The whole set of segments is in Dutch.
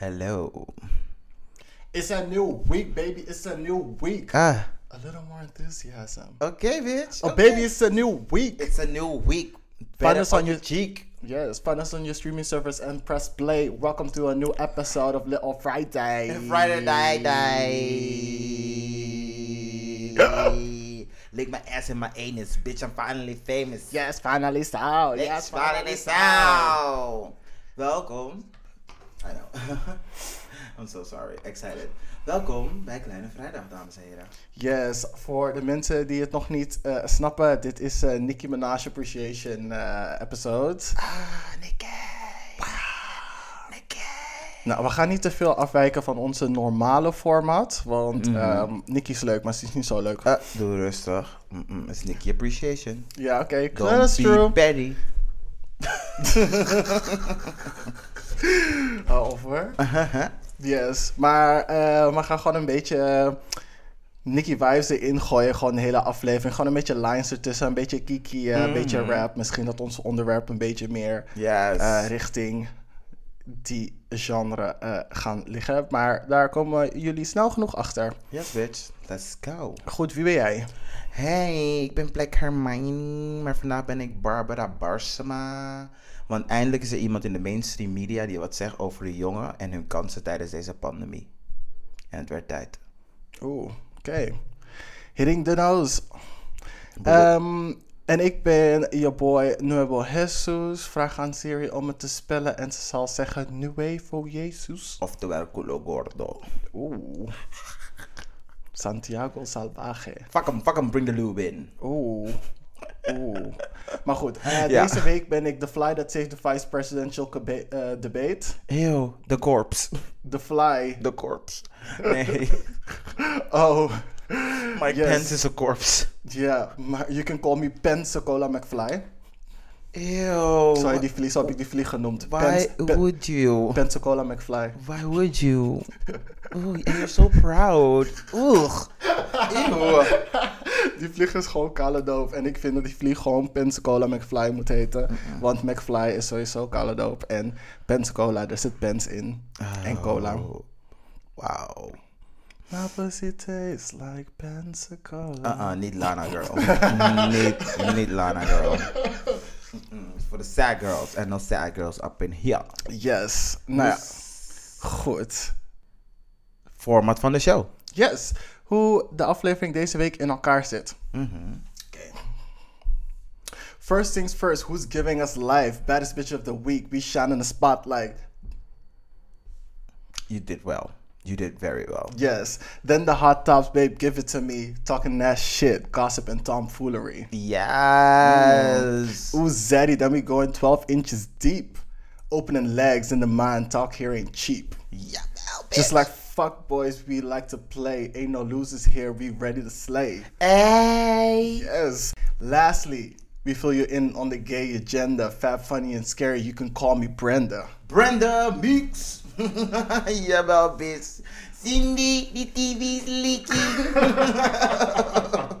Hello. It's a new week, baby. It's a new week. Ah, A little more enthusiasm. okay, bitch. Oh, okay. baby, it's a new week. It's a new week. Find us on on your cheek. Yes, find us on your streaming service and press play. Welcome to a new episode of Little Friday. Friday night, night. Lick my ass in my anus, bitch. I'm finally famous. Yes, finally so. Yes, finally so. so. I know. I'm so sorry. Excited. Welkom bij Kleine Vrijdag, dames en heren. Yes, voor de mensen die het nog niet eh, snappen, dit is een Nicki Minaj Appreciation eh, episode. Ah, Nicky. Nicky. Nou, we gaan niet te veel afwijken van onze normale format, want Nicki is leuk, maar ze is niet zo leuk. Uh, doe rustig. Mm-mm, it's Nicky Appreciation. ja, oké, Don't that's be true. petty. Of hoor. Yes, maar eh, we gaan gewoon een beetje eh, Nicky vibes erin gooien. Gewoon de hele aflevering. Gewoon een beetje lines ertussen. Een beetje kiki, eh, een beetje rap. Misschien dat ons onderwerp een beetje meer Yes. richting die genre gaan liggen. Maar daar komen jullie snel genoeg achter. yes, bitch. Let's go. Goed, wie ben jij? Hey, ik ben Black Hermione, maar vandaag ben ik Barbara Barsema. Want eindelijk is er iemand in de mainstream media die wat zegt over de jongen en hun kansen tijdens deze pandemie. En het werd tijd. Oeh, oké. Hitting the nose. En ik ben je boy Nuevo Jesus. Vraag aan Siri om het te spellen en ze zal zeggen Nuevo Jesus. Oftewel culo gordo. Oeh. Santiago Salvaje. Fuck hem, fuck hem, bring the lube in. Oeh. Oeh. Maar goed, eh, Ja. deze week ben ik The Fly That Saved the Vice Presidential eh, Debate. Ew, the corpse. The Fly. The corpse. Nee, Oh. Mike Yes. Pence is a corpse. Ja, maar you can call me Pensacola McFly. Ew. Zou je die vlieg, zo heb ik die vlieg genoemd. Why Pens- would you? Pensacola McFly. Why would you? Oeh, you're so proud. Oeh. Die vlieg is gewoon kale doop. En ik vind dat die vlieg gewoon Pensacola McFly moet heten. Want McFly is sowieso kale doop. En Pensacola, daar zit pens in. En cola. Oh, Wauw. My pussy tastes like Pensacola. Uh-uh, niet Lana girl. niet, niet Lana girl. For the sad girls. And no sad girls up in here. Yes. Nou ja, goed. Format van de show. Yes. Hoe de aflevering deze week in elkaar zit. Oké. First things first, who's giving us life? Baddest bitch of the week. We shine in the spotlight. You did well. You did very well. Yes. Then the hot tops, babe, give it to me. Talking that shit, gossip and tomfoolery. Yes. Ooh, Zaddy, then we going 12 inches deep. Opening legs in the mind, talk here ain't cheap. Yeah, Just like fuck boys, we like to play. Ain't no losers here, we ready to slay. Hey. Yes. Lastly, we fill you in on the gay agenda. Fat, funny, and scary. You can call me Brenda. Brenda Meeks. Jawel, bitch. Cindy, die TV's leaking.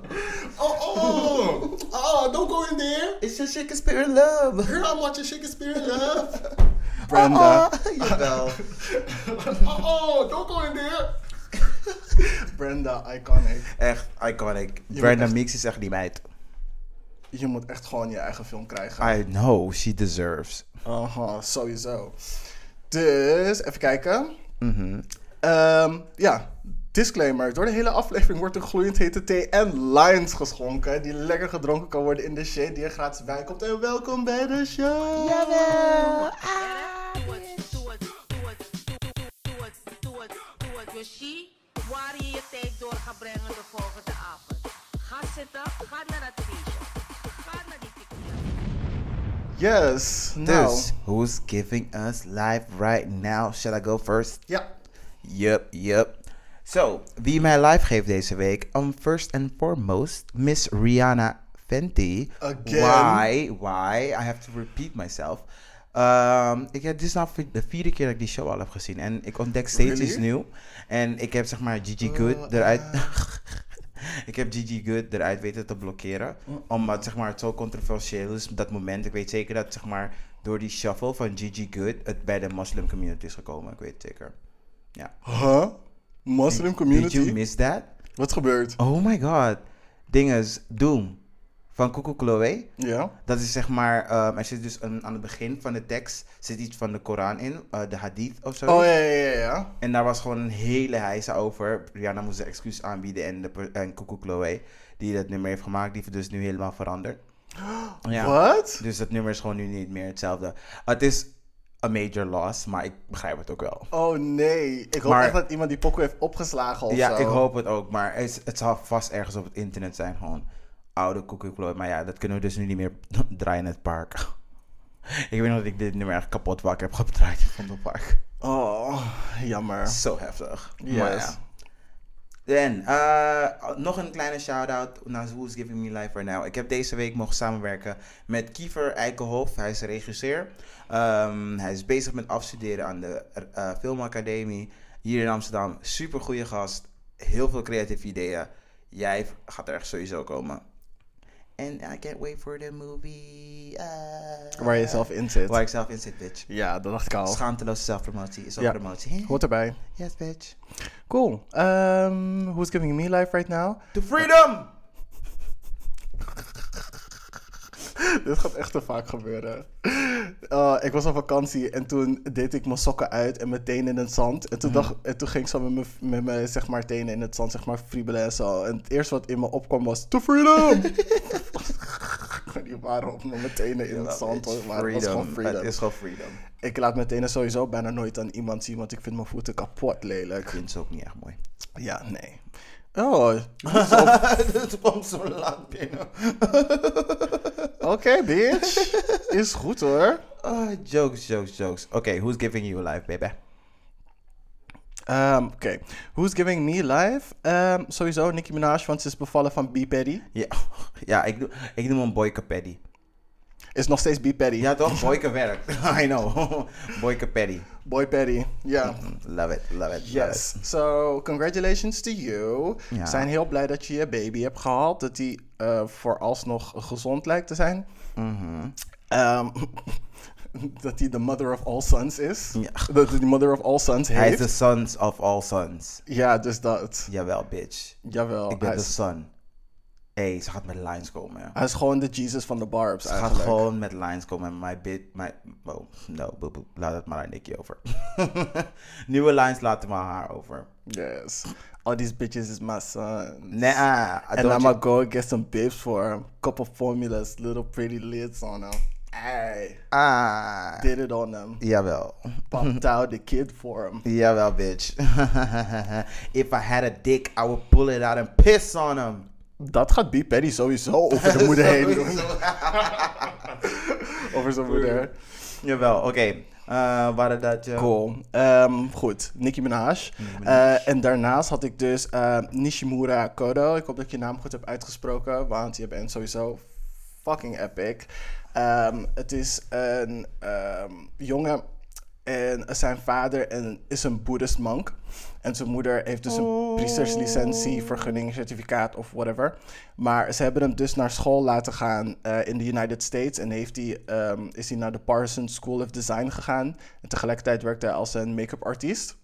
Oh, oh, oh, don't go in there. It's your Shakespeare love. Girl, I'm watching Shakespeare in Love. Brenda. Jawel. oh, oh, don't go in there. Brenda, iconic. Echt iconic. Brenda echt- Meeks is echt die meid. Je moet echt gewoon je eigen film krijgen. I know, she deserves. Aha, sowieso. Dus, even kijken. Mhm. Ehm, ja, disclaimer. Door de hele aflevering wordt er gloeiend hete thee en lines geschonken. Die lekker gedronken kan worden in de shade die er gratis bij komt. En welkom bij de show. Jawel. Yoshi, waar je je tijd door gaat brengen de volgende avond. Ga zitten, ga naar het feestje. Ga naar die tequila. Yes. Dus, who's giving us life right now? Shall I go first? Ja. Yup, yup. So, wie mij live geeft deze week? Um, first and foremost, Miss Rihanna Fenty. Again? Why? Why? I have to repeat myself. Um, ik heb, dit is nou de vierde keer dat ik die show al heb gezien. En ik ontdek steeds Really? iets nieuw. En ik heb zeg maar Gigi Oh, Good eruit... ah. ik heb Gigi Good eruit weten te blokkeren. Oh. Omdat zeg maar, het zo controversieel is op dat moment. Ik weet zeker dat zeg maar, door die shuffle van Gigi Good het bij de moslim community is gekomen. Ik weet het zeker. Ja. Huh? Muslim community? Did you miss that? Wat gebeurt? Oh my god. Ding is Doom van Cuckoo Chloe. Ja? Dat is zeg maar, ehm, er zit dus een, aan het begin van de tekst zit iets van de Koran in, eh, de hadith of zo. Oh ja, ja, ja, ja. En daar was gewoon een hele heisa over. Rihanna moest een excuus aanbieden en, de, en Cuckoo Chloe, die dat nummer heeft gemaakt, die heeft dus nu helemaal veranderd. Ja. Wat? Dus dat nummer is gewoon nu niet meer hetzelfde. Het is een major loss, maar ik begrijp het ook wel. Oh nee. Ik hoop Maar- echt dat iemand die pokoe heeft opgeslagen of ja, zo. ik hoop het ook, maar het, het zal vast ergens op het internet zijn, gewoon oude Chloe. Maar ja, dat kunnen we dus nu niet meer draaien in het park. ik weet nog dat ik dit nummer echt kapot wakker heb gedraaid van het park. Oh, jammer. Zo heftig. Yes. Maar ja. En eh, nog een kleine shout-out naar Who's Giving Me Life Right Now. Ik heb deze week mogen samenwerken met Kiefer Eikenhof. Hij is regisseur. Ehm, hij is bezig met afstuderen aan de eh, Filmacademie hier in Amsterdam. Super goede gast. Heel veel creatieve ideeën. Jij gaat er echt sowieso komen. En I can't wait for the movie. eh, Waar je zelf in zit. Waar ik zelf in zit, bitch. Ja, dat dacht ik al. Schaamteloze zelfpromotie is ook Ja. promotie. Hoort erbij. Yes, bitch. Cool. Um, who's giving me life right now? To freedom! Dit gaat echt te vaak gebeuren. Uh, ik was op vakantie en toen deed ik mijn sokken uit en mijn tenen in het zand. En toen, dacht, en toen ging ik zo met mijn, met mijn zeg maar, tenen in het zand, zeg maar, friebelen en zo. En het eerste wat in me opkwam was, to freedom! Die waren op mijn tenen in het zand. hoor, Maar het was gewoon freedom. Het is gewoon freedom. Ik laat mijn tenen sowieso bijna nooit aan iemand zien, want ik vind mijn voeten kapot lelijk. Ik vind ze ook niet echt mooi. Ja, nee. Oh, Het komt zo lang binnen. oké, bitch. Is goed hoor. Ah, jokes, jokes, jokes. Oké, who's giving you life, baby? Ehm, Oké, who's giving me life? Ehm, sowieso Nicki Minaj, want ze is bevallen van B. Paddy. Ja, ja ik, doe, ik noem hem Boyke Paddy. Is nog steeds B. Paddy. Ja, toch? Boyke werkt. I know. Boyke Paddy. Boy Paddy, ja. Love it, love it, love Yes. it. So, congratulations to you. Ja. We zijn heel blij dat je je baby hebt gehaald. Dat die eh, vooralsnog gezond lijkt te zijn. Mhm. Ehm, dat hij de mother of all sons is. Ja. Dat hij de mother of all sons heeft. Hij is de sons of all sons. Ja, dus dat. Jawel, bitch. Jawel. Ik ben de is, son. Hey, ze gaat met lines komen, hij is gewoon de Jesus van de barbs Ze gaat eigenlijk. gewoon met lines komen en my bit, my, oh, no, boe, boe, laat het maar aan Nicky over. Nieuwe lines laten we haar over. Yes. All these bitches is my son. Nah, ah, And I'ma go get some bibs for him. Couple formulas, little pretty lids on them. Ay, ah, did it on them. jawel. Popped out the kid for him. Jawel, bitch. If I had a dick, I would pull it out and piss on him. Dat gaat B. Paddy sowieso over de moeder heen over zijn moeder. Jawel, oké. Eh, waren dat je... Cool. Ehm, goed, Nicki Minaj. Eh, en daarnaast had ik dus eh, Nishimura Kodo. Ik hoop dat ik je naam goed heb uitgesproken, want je bent sowieso fucking epic. Ehm, het is een ehm, jongen en zijn vader en, is een boeddhist monk. En zijn moeder heeft dus een priesterslicentie, vergunning, certificaat of whatever. Maar ze hebben hem dus naar school laten gaan eh, in de United States. En heeft hij, ehm, is hij naar de Parsons School of Design gegaan. En tegelijkertijd werkte hij als een make-up artiest.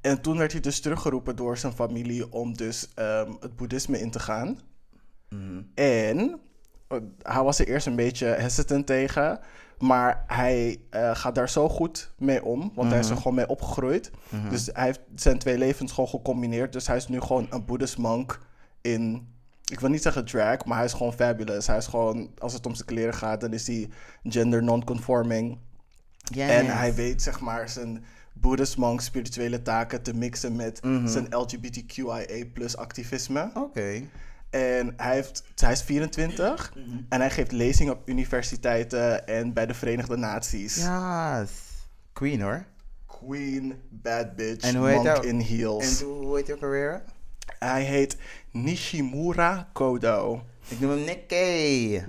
En toen werd hij dus teruggeroepen door zijn familie om dus ehm, het boeddhisme in te gaan. En eh, hij was er eerst een beetje hesitant tegen. Maar hij eh, gaat daar zo goed mee om. Want hij is er gewoon mee opgegroeid. Dus hij heeft zijn twee levens gewoon gecombineerd. Dus hij is nu gewoon een boeddhist monk in... Ik wil niet zeggen drag, maar hij is gewoon fabulous. Hij is gewoon, als het om zijn kleren gaat, dan is hij gender non-conforming. Yes. En hij weet, zeg maar, zijn boeddhist monk spirituele taken te mixen met zijn LGBTQIA plus activisme. Oké. En hij, heeft, hij is 24 en hij geeft lezingen op universiteiten en bij de Verenigde Naties. Yes. Queen, hoor. Queen, bad bitch, En hoe heet monk hij? in heels. En hoe heet ook alweer? Hij heet Nishimura Kodo. Ik noem hem Nicky.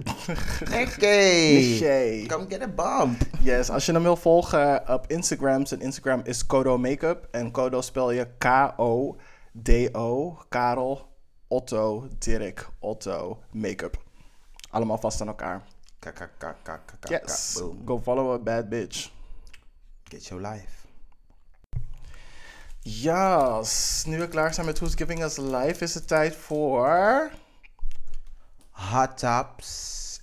Nicky. Nishi. Come get a bump. Yes, als je hem wil volgen op Instagram, zijn Instagram is Kodo Makeup. En Kodo spel je K-O-D-O, Karel, Otto, Dirk, Otto, Makeup. Allemaal vast aan elkaar. Yes. Boom. Go follow a bad bitch. Get your life. Yes. Nu we klaar zijn met Who's Giving Us Life, is het tijd voor... Hot tops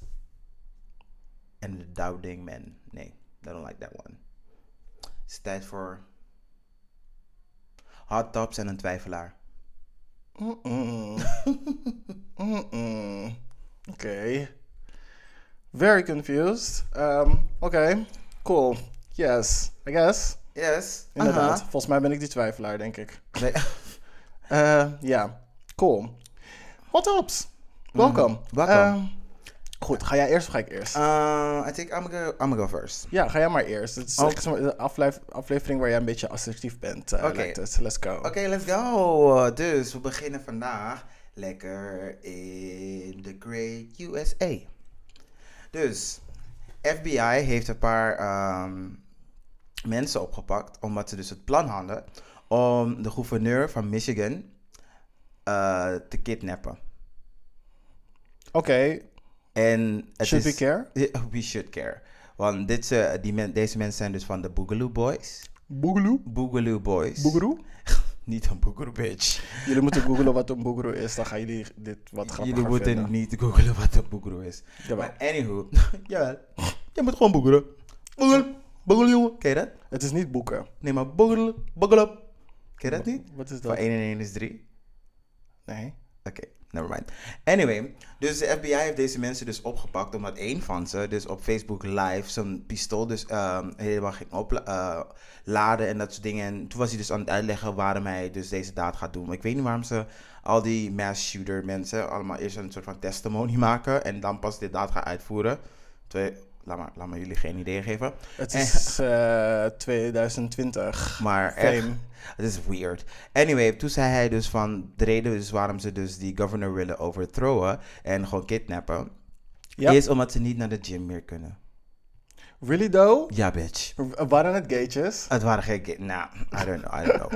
and the doubting men. Nee, I don't like that one. Het is tijd voor hot tops en een twijfelaar. Mm-mm. Mm-mm. Oké. Very confused. Um, Oké, cool. Yes, I guess. Yes. Inderdaad. Volgens mij ben ik die twijfelaar, denk ik. Nee. Eh, Ja, cool. Hot tops. Welkom. welkom. Ehm, goed, ga jij eerst of ga ik eerst? Uh, I think I'm gonna, I'm gonna go first. ja, ga jij maar eerst. Het is echt zo'n de aflef- aflevering waar jij een beetje assertief bent. eh, Oké. Let's go. Oké, let's go. Dus we beginnen vandaag lekker in the great USA. Dus FBI heeft een paar ehm, mensen opgepakt omdat ze dus het plan hadden om de gouverneur van Michigan eh, te kidnappen. Oké, En het should is, we care? We should care. Want dit, eh, die men, deze mensen zijn dus van de Boogaloo Boys. Boogaloo? Boogaloo Boys. Boogaloo? Niet een Boogaloo bitch. Jullie moeten googlen wat een boogaloo is, dan gaan jullie dit wat grappiger Jullie moeten vinden. niet googelen wat een Boogaloo is. Jawel. Maar anywho, jawel. Je moet gewoon boogelen. Boogel, boogel jongen. Ken je dat? Het is niet boeken. Nee, maar boogelen, boogelen. Ken je dat niet? Wat is Van dat? 1 en 1 is 3. Nee. Oké, never mind. Anyway, dus de FBI heeft deze mensen dus opgepakt omdat één van ze dus op Facebook live zijn pistool dus ehm, helemaal ging opladen en dat soort dingen. En toen was hij dus aan het uitleggen waarom hij dus deze daad gaat doen. Ik weet niet waarom ze al die mass shooter mensen allemaal eerst een soort van testimony maken en dan pas dit daad gaan uitvoeren. Twee, laat, maar, laat maar jullie geen idee geven. Het En- is eh 2020. Maar echt, Fame. het is weird. Anyway, toen zei hij dus van de reden dus waarom ze dus die governor willen overthrowen en gewoon kidnappen, is omdat ze niet naar de gym meer kunnen. Really though? Ja, bitch. Waren het gatejes? Het waren geen ki- Nou, I don't know, I don't know.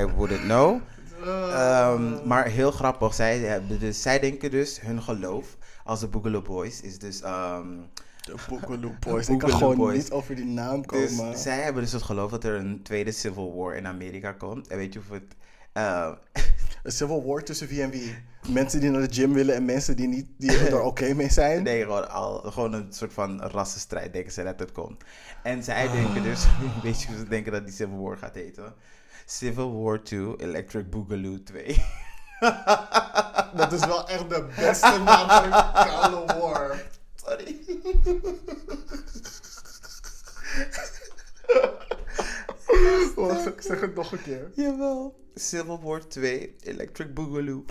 I wouldn't know. Ehm, maar heel grappig, zij, hebben dus, zij denken dus, hun geloof als de Boogaloo Boys is dus... ehm, De Boogaloo Boys. Ik kan gewoon Boys. niet over die naam dus komen. zij hebben dus het geloof dat er een tweede civil war in Amerika komt. En weet je of het... eh, Een civil war tussen wie en wie? Mensen die naar de gym willen en mensen die, niet, die er oké mee zijn? Nee, gewoon, al, gewoon een soort van rassenstrijd denken ze dat het komt. En zij denken dus, weet je hoe ze denken dat die Civil War gaat heten? Civil War 2, Electric Boogaloo 2. Dat is wel echt de beste naam voor een war. Sorry. Wacht, ik zeg het nog een keer. Jawel. Civil War 2, Electric Boogaloo.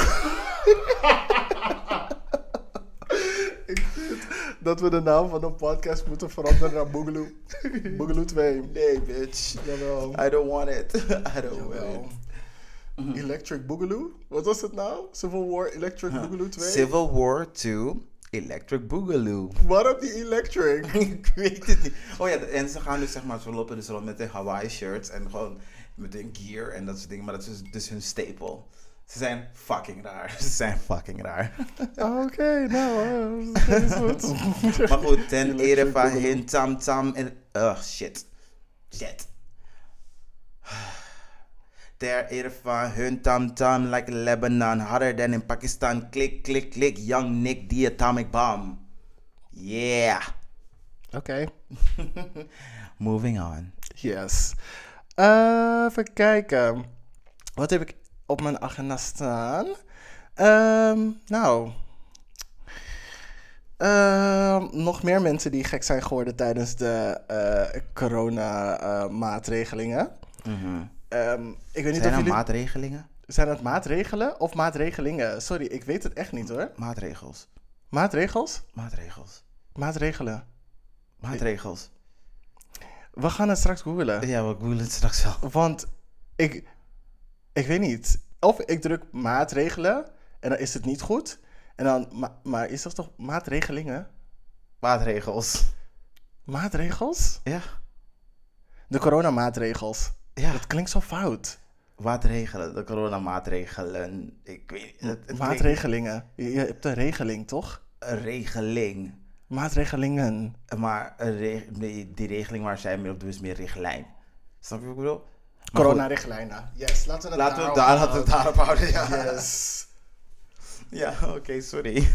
Ik vind dat we de naam van de podcast moeten veranderen naar Boogaloo. Boogaloo 2. Nee, bitch. Jawel. I don't want it. I don't want it. Electric Boogaloo? Wat was het nou? Civil War Electric Boogaloo 2? Civil War 2, Electric Boogaloo. Waarom die Electric? ik weet het niet. Oh ja, en ze gaan dus zeg maar, ze lopen dus rond met de Hawaii shirts en gewoon met hun gear en dat soort dingen. Maar dat is dus hun staple. Ze zijn fucking raar. Ze zijn fucking raar. Oké, nou, eh, dat is goed. Maar goed, ten ere van hun tam tam en... Ugh, shit. Shit. Ter ere van hun tam tam like Lebanon, harder than in Pakistan. Klik, klik, klik, young Nick, the atomic bomb. Yeah. Oké. Moving on. Yes. Eh, even kijken. Wat heb ik op mijn agenda staan? Ehm, nou. Ehm, nog meer mensen die gek zijn geworden tijdens de eh corona-maatregelingen. Mhm. Ehm, ik weet niet Zijn of er jullie... maatregelingen? Zijn het maatregelen of maatregelingen? Sorry, ik weet het echt niet hoor. Maatregels. Maatregels? Maatregels. Maatregelen. Maatregels. We gaan het straks googlen. Ja, we googlen het straks wel. Want ik, ik weet niet. Of ik druk maatregelen en dan is het niet goed. En dan, ma- maar is dat toch maatregelingen? Maatregels. Maatregels? Ja. De coronamaatregels. Ja. Dat klinkt zo fout. Maatregelen. De coronamaatregelen. Ik weet het- Maatregelingen. Je, je hebt een regeling, toch? Een regeling. Maatregelingen. Maar een reg- die, die regeling waar zij mee op doen is meer richtlijn. Snap je wat ik bedoel? Corona-richtlijnen. Yes, laten we het Laten we daarop daar, laten we daarop houden. Ja, Yes. ja oké, sorry.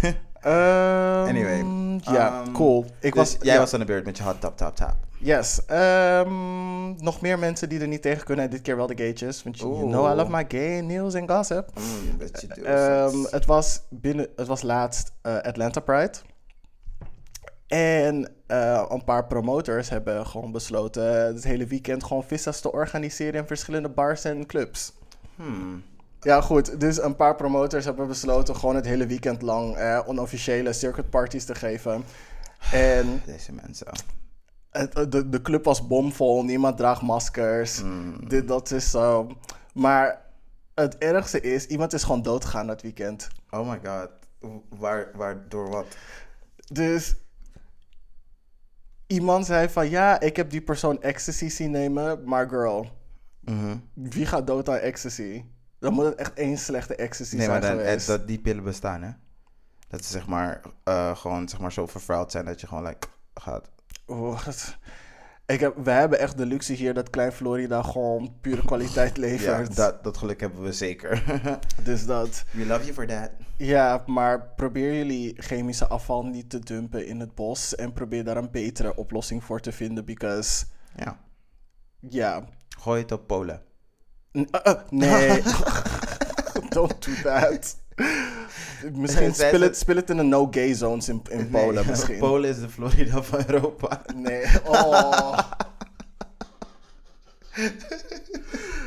Ehm, Anyway, Ja, ehm, cool. Ik Dus was, jij ja, was aan de beurt met je hot tap tap tap. Yes. Ehm, nog meer mensen die er niet tegen kunnen. En dit keer wel de gaytjes. Want you know I love my gay news and gossip. Mm, het, was binnen, het was laatst eh, Atlanta Pride. En eh, een paar promoters hebben gewoon besloten het hele weekend gewoon vissa's te organiseren in verschillende bars en clubs. Hmm. Ja, goed. Dus een paar promoters hebben besloten gewoon het hele weekend lang eh, onofficiële circuit parties te geven. En Deze mensen. het, de, de club was bomvol, niemand draagt maskers. Mm. Dit, dat is zo. Maar het ergste is, iemand is gewoon doodgegaan dat weekend. Oh my god. Waar, waar, door wat? Dus iemand zei van ja, ik heb die persoon ecstasy zien nemen, maar girl, Mhm. wie gaat dood aan ecstasy? Dan moet het echt één slechte ecstasy Nee, maar zijn dan, eh, geweest. dat die pillen bestaan, hè? Dat ze zeg maar eh, gewoon zeg maar zo vervuild zijn dat je gewoon like, gaat. Wat? Ik heb, wij hebben echt de luxe hier dat Klein Florida gewoon pure kwaliteit Ja, levert. dat, dat geluk hebben we zeker. Dus dat. We love you for that. Ja, maar probeer jullie chemische afval niet te dumpen in het bos. En probeer daar een betere oplossing voor te vinden. Because, Ja. ja. Gooi het op Polen. Uh, uh, nee. Don't do that. Misschien speel ze- het, speel het in de no-gay zones in, in Polen Nee, misschien. Polen is de Florida van Europa. Nee. Oh.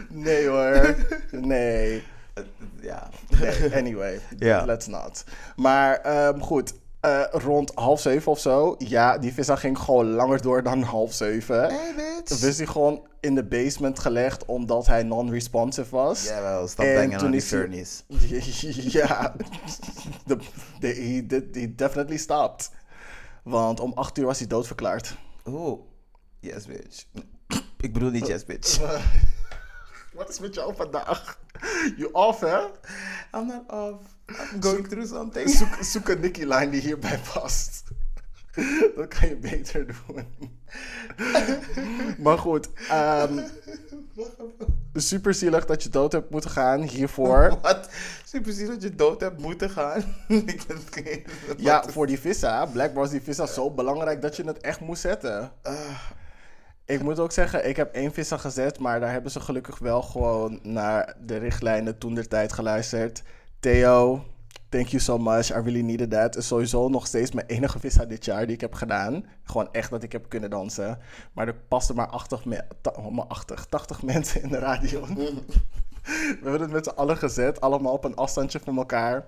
Nee hoor. Nee. ja. Nee, anyway. Let's not. Maar ehm, goed. Eh, rond half zeven of zo. Ja, die visa ging gewoon langer door dan half zeven. Hey, bitch. Dus hij gewoon in de basement gelegd omdat hij non-responsive was. Jawel, stop En banging toen on die is hij- furnace. ja, de, de, he definitely stopped. Want om acht uur was hij doodverklaard. Oeh. Yes, bitch. Ik bedoel niet yes, bitch. Wat is met jou vandaag? You off, hè? I'm not off. I'm going through something. Zoek, zoek een Nicky-line die hierbij past. Dat kan je beter doen. maar goed, ehm, super zielig dat je dood hebt moeten gaan hiervoor. Wat? Super zielig dat je dood hebt moeten gaan. Ik heb geen- Ja, voor die vissa. Blijkbaar was die vissa zo belangrijk dat je het echt moest zetten. Ik moet ook zeggen, ik heb één vissa gezet, maar daar hebben ze gelukkig wel gewoon naar de richtlijnen toen der tijd geluisterd. Theo, thank you so much. I really needed that. Is sowieso nog steeds mijn enige vissa dit jaar die ik heb gedaan. Gewoon echt dat ik heb kunnen dansen. Maar er pasten maar 80, me- ta- oh, maar 80, 80 mensen in de radio. We hebben het met z'n allen gezet, allemaal op een afstandje van elkaar.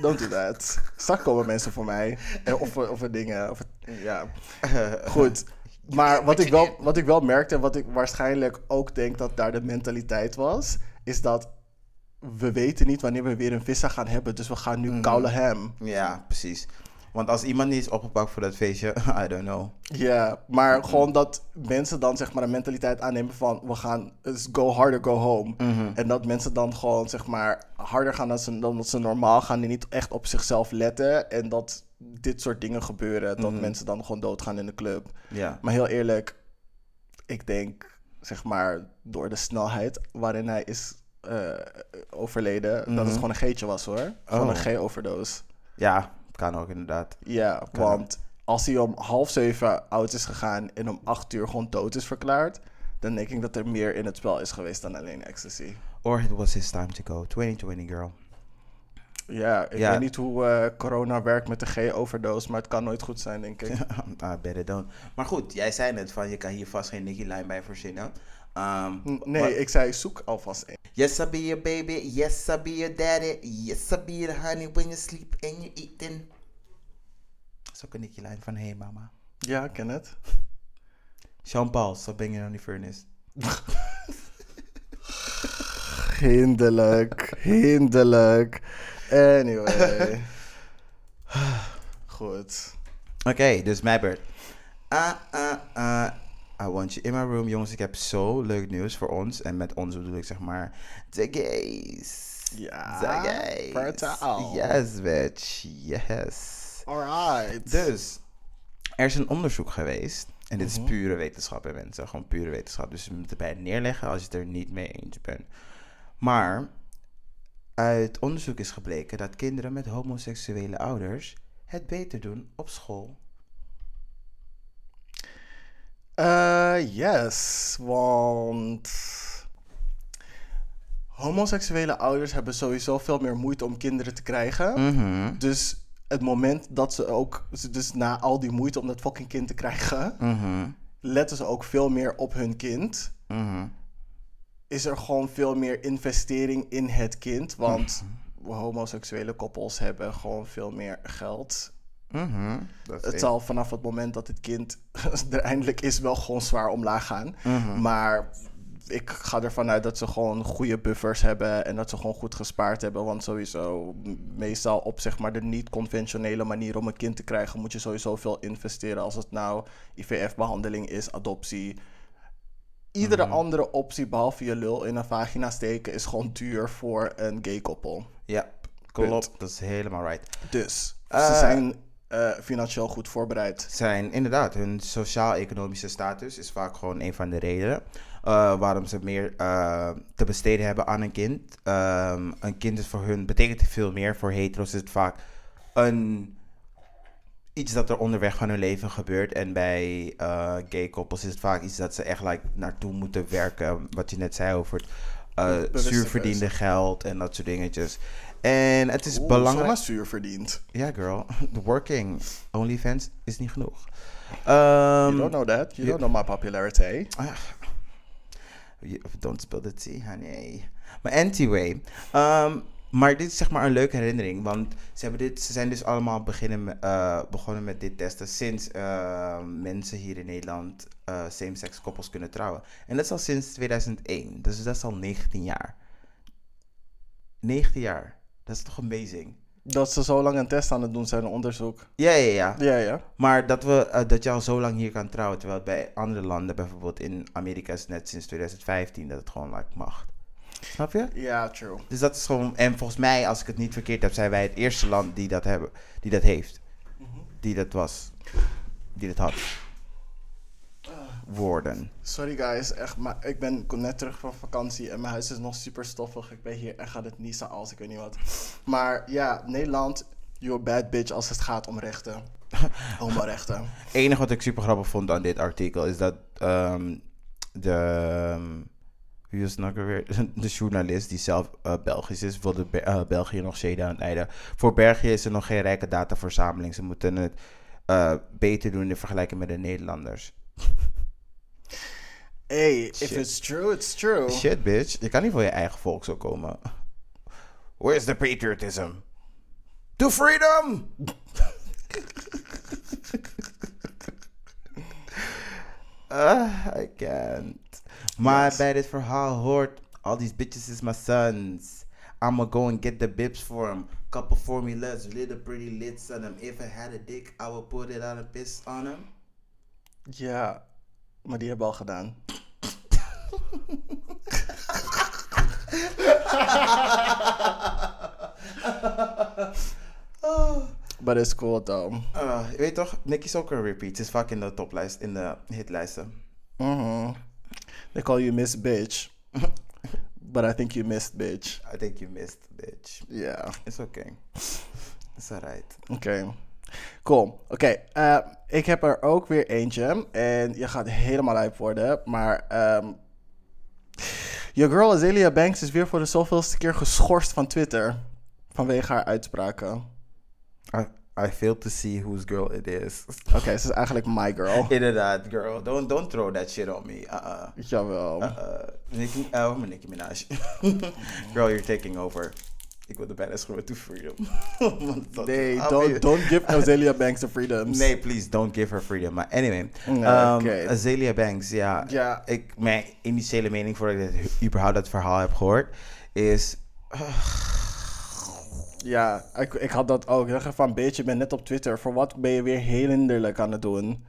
Don't do that. Straks komen mensen voor mij. Of, of dingen. Of, ja. Goed. Maar wat ik, wel, wat ik wel merkte, en wat ik waarschijnlijk ook denk dat daar de mentaliteit was, is dat we weten niet wanneer we weer een vissa gaan hebben. Dus we gaan nu koude hem. Ja, precies. Want als iemand niet is opgepakt voor dat feestje, I don't know. Ja, maar gewoon dat mensen dan zeg maar een mentaliteit aannemen van we gaan dus go harder, go home. En dat mensen dan gewoon zeg maar harder gaan dan ze, dan dat ze normaal gaan en niet echt op zichzelf letten. En dat dit soort dingen gebeuren, dat mensen dan gewoon doodgaan in de club. Ja. Maar heel eerlijk, ik denk zeg maar door de snelheid waarin hij is eh, overleden, dat het gewoon een geetje was hoor. Gewoon Oh. een G-overdose. Ja, kan ook inderdaad. Ja, want als hij om half zeven oud is gegaan en om acht uur gewoon dood is verklaard, dan denk ik dat er meer in het spel is geweest dan alleen ecstasy. Or it was his time to go. 2020, girl. Ja, ik Ja. weet niet hoe eh, corona werkt met de G-overdose, maar het kan nooit goed zijn, denk ik. I better don't. Maar goed, jij zei net van je kan hier vast geen Nicky Line bij verzinnen. Ehm, Nee, ik zei zoek alvast één. Yes, I be your baby. Yes, I be your daddy. Yes, I be the honey when you sleep and you eating. Dat is ook een Line van Hey Mama. Ja, ik ken het. Jean-Paul, stop banging on the furnace. Hinderlijk, hinderlijk. Anyway. Goed. Oké, dus mijn beurt. Ah, ah, ah. I want you in my room. Jongens, ik heb zo leuk nieuws voor ons. En met ons bedoel ik zeg maar de gays. Ja, De gays. vertel. Yes, bitch. Yes. Alright. Dus, er is een onderzoek geweest. En dit Mhm. is pure wetenschap, hè, mensen. Gewoon pure wetenschap. Dus je moet erbij neerleggen als je het er niet mee eens bent. Maar uit onderzoek is gebleken dat kinderen met homoseksuele ouders het beter doen op school. Eh, yes, want homoseksuele ouders hebben sowieso veel meer moeite om kinderen te krijgen. Mhm. Dus het moment dat ze ook, dus na al die moeite om dat fucking kind te krijgen, Mhm. letten ze ook veel meer op hun kind. Mhm. Is er gewoon veel meer investering in het kind, want homoseksuele koppels hebben gewoon veel meer geld. Mhm. Het één. zal vanaf het moment dat het kind er eindelijk is wel gewoon zwaar omlaag gaan. Mhm. Maar ik ga ervan uit dat ze gewoon goede buffers hebben en dat ze gewoon goed gespaard hebben. Want sowieso, meestal op zeg maar de niet-conventionele manier om een kind te krijgen, moet je sowieso veel investeren. Als het nou IVF-behandeling is, adoptie. Iedere Mhm. andere optie behalve je lul in een vagina steken is gewoon duur voor een gay koppel. Ja, klopt. Dat is helemaal right. Dus Eh. ze zijn eh, financieel goed voorbereid. zijn inderdaad hun sociaal-economische status is vaak gewoon een van de redenen eh, waarom ze meer eh, te besteden hebben aan een kind. Ehm, een kind is voor hun betekent veel meer. Voor hetero's is het vaak een iets dat er onderweg van hun leven gebeurt. En bij gay koppels is het vaak iets dat ze echt like, naartoe moeten werken. Wat je net zei over het Bewuste zuurverdiende geld en dat soort dingetjes. En het is Oeh, belangrijk. zomaar zuur verdiend. Ja, girl. The working OnlyFans is niet genoeg. You Um, don't know that. You don't know my popularity. you- don't spill the tea, honey. Maar anyway. um, maar dit is zeg maar een leuke herinnering. Want ze, hebben dit, ze zijn dus allemaal beginnen, eh, begonnen met dit testen sinds eh, mensen hier in Nederland eh, same-sex koppels kunnen trouwen. En dat is al sinds 2001. Dus dat is al 19 jaar. 19 jaar. Dat is toch amazing? Dat ze zo lang een test aan het doen zijn, een onderzoek. Ja, ja, ja. Ja, ja. Maar dat, we, eh, dat je al zo lang hier kan trouwen, terwijl bij andere landen, bijvoorbeeld in Amerika, is het net sinds 2015 dat het gewoon like, mag. Snap je? Ja, true. Dus dat is gewoon, en volgens mij, als ik het niet verkeerd heb, zijn wij het eerste land die dat, hebben, die dat heeft. Die dat was. Die dat had. Woorden. Sorry guys, echt, maar ik ben kom net terug van vakantie en mijn huis is nog super stoffig. Ik ben hier en ga het niezen als ik weet niet wat. Maar ja, Nederland, you're a bad bitch als het gaat om rechten. Homorechten. Het enige wat ik super grappig vond aan dit artikel is dat ehm, de. ehm, wie het nou weer? De journalist die zelf eh, Belgisch is, wilde Be- eh, België nog shade aan het einde. Voor België is er nog geen rijke dataverzameling. Ze moeten het eh, beter doen in vergelijking met de Nederlanders. Hey, if it's true, it's true. Shit, bitch. Je kan niet voor je eigen volk zo komen. Where's the patriotism? To freedom! Ah, I can't. Maar Yes. bij dit verhaal hoort... All these bitches is my sons. I'ma go and get the bibs for him. Couple formulas, little pretty lids on him. If I had a dick, I would put it on a piss on him. Ja, maar die hebben we al gedaan. But it's cool though. Uh, je weet toch, Nicki is ook een repeat. Ze is vaak in de toplijst, in de hitlijsten. Mhm. They call you Miss Bitch. But I think you missed bitch. I think you missed, bitch. Ja, It's okay. It's alright. oké. Cool. Oké, eh, ik heb er ook weer eentje. En je gaat helemaal lijp worden. Maar ehm je girl Azealia Banks is weer voor de zoveelste keer geschorst van Twitter. Vanwege haar uitspraken. I, I fail to see whose girl it is. Oké, ze is eigenlijk my girl. Inderdaad, girl. Don't, don't throw that shit on me. Uh-uh. Jawel. Uh-uh. Nicki, oh, Nicki Minaj. girl, you're taking over. Ik wil de bijna schreeuwen to freedom. Nee, I'll don't, don't give Azealia Banks the freedoms. Nee, please, don't give her freedom. Maar anyway, um, oké. Azalea Banks, ja. Ja. Ik, mijn initiële mening voordat ik überhaupt dat verhaal heb gehoord, is... Ja, ik, ik had dat ook. Ik dacht van, beetje, je bent net op Twitter. Voor wat ben je weer heel hinderlijk aan het doen?